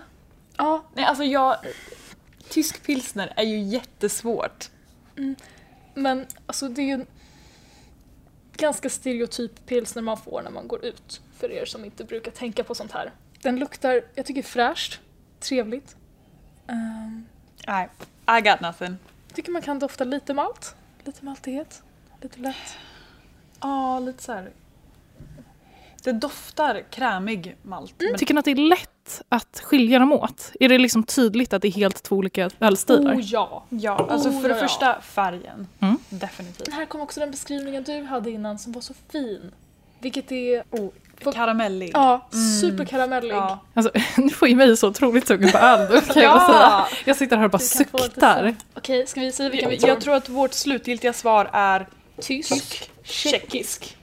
ja, nej alltså jag... Tysk pilsner är ju jättesvårt. Men alltså det är ju ganska stereotyp pilsner man får när man går ut. För er som inte brukar tänka på sånt här. Den luktar, jag tycker fräscht, trevligt. Um, Nej, I got nothing. tycker man kan dofta lite malt, lite maltighet, lite lätt. Ja, lite så här. Det doftar krämig malt. Men Tycker ni att det är lätt att skilja dem åt? Är det liksom tydligt att det är helt två olika ölstilar? Oh ja! ja, alltså Oh, för det ja, första färgen. Mm. Definitivt. Här kom också den beskrivningen du hade innan som var så fin. Vilket är, Oh, karamellig. ja, Mm. superkaramellig. Ja. Alltså, nu får ju mig så otroligt sugen på öl kan jag säga. Jag sitter här och bara suktar. Okej, ska vi säga vilken vi Jag, tror? att vårt slutgiltiga svar är Tysk, tjeckisk.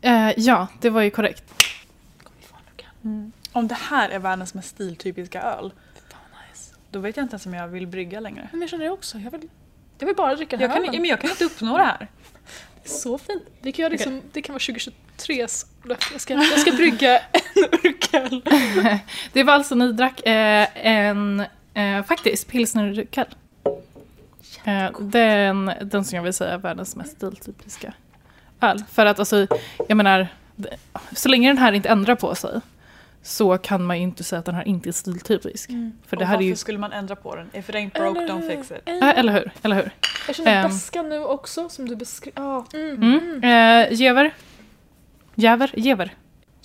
Eh, ja, det var ju korrekt. Kommer om det här är världens mest stiltypiska öl. då vet jag inte ens om jag vill brygga längre. Men jag känner det också. Jag vill, jag vill bara dricka den Jag här kan, ölen. men jag kan inte uppnå det här. Så fint. Vi kan liksom, Det kan vara 2023s löfte. Jag ska, jag ska brygga en urkel. Det var alltså ni drack eh, en, eh, faktiskt, pilsnerurkel. Eh, den, den som jag vill säga är världens mest stiltypiska öl. För att alltså, jag menar, det- så länge den här inte ändrar på sig så kan man ju inte säga att den här inte är stiltypisk. För det Och här är varför ju, skulle man ändra på den? If it ain't broke, don't fix it. äh, eller hur? Eller hur? Jag känner beska nu också som du beskrev. Ah, mm. Mm. Eh, Gever? Jäver? Gever?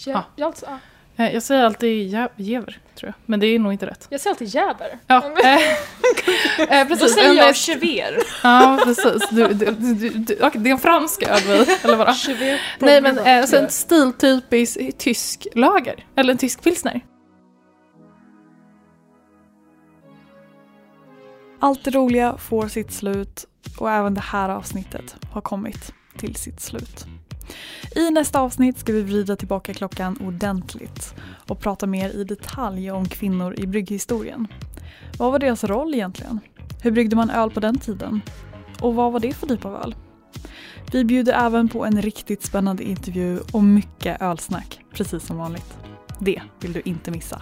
Ja, Ah. alltså, ah. Eh, jag säger alltid jä- Gever, tror jag. Men det är nog inte rätt. jag säger alltid jäver. Ja, eh, eh, Då precis. säger Men, jag chever. Ja, precis. Du, du, du, du, du, okej, det är en fransk öl, eller vadå? Nej, men eh, så en stiltypisk tysk lager. Eller en tysk pilsner. Allt det roliga får sitt slut och även det här avsnittet har kommit till sitt slut. I nästa avsnitt ska vi vrida tillbaka klockan ordentligt och prata mer i detalj om kvinnor i brygghistorien. Vad var deras roll egentligen? Hur bryggde man öl på den tiden? Och vad var det för typ av öl? Vi bjuder även på en riktigt spännande intervju och mycket ölsnack, precis som vanligt. Det vill du inte missa.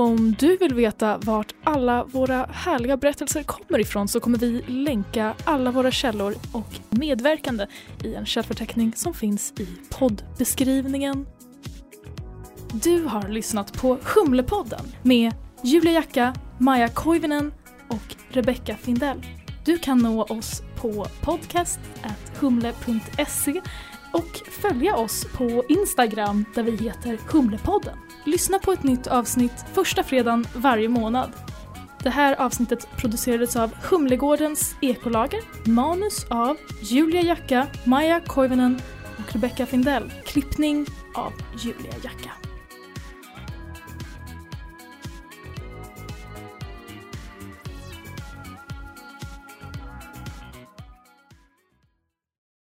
Om du vill veta vart alla våra härliga berättelser kommer ifrån så kommer vi länka alla våra källor och medverkande i en källförteckning som finns i poddbeskrivningen. Du har lyssnat på Humlepodden med Julia Jacka, Maja Koivinen och Rebecca Findell. Du kan nå oss på podcast.humle.se och följa oss på Instagram där vi heter Humlepodden. Lyssna på ett nytt avsnitt första fredagen varje månad. Det här avsnittet producerades av Humlegårdens ekolager, manus av Julia Jacka, Maja Koivunen och Rebecca Findell, klippning av Julia Jacka.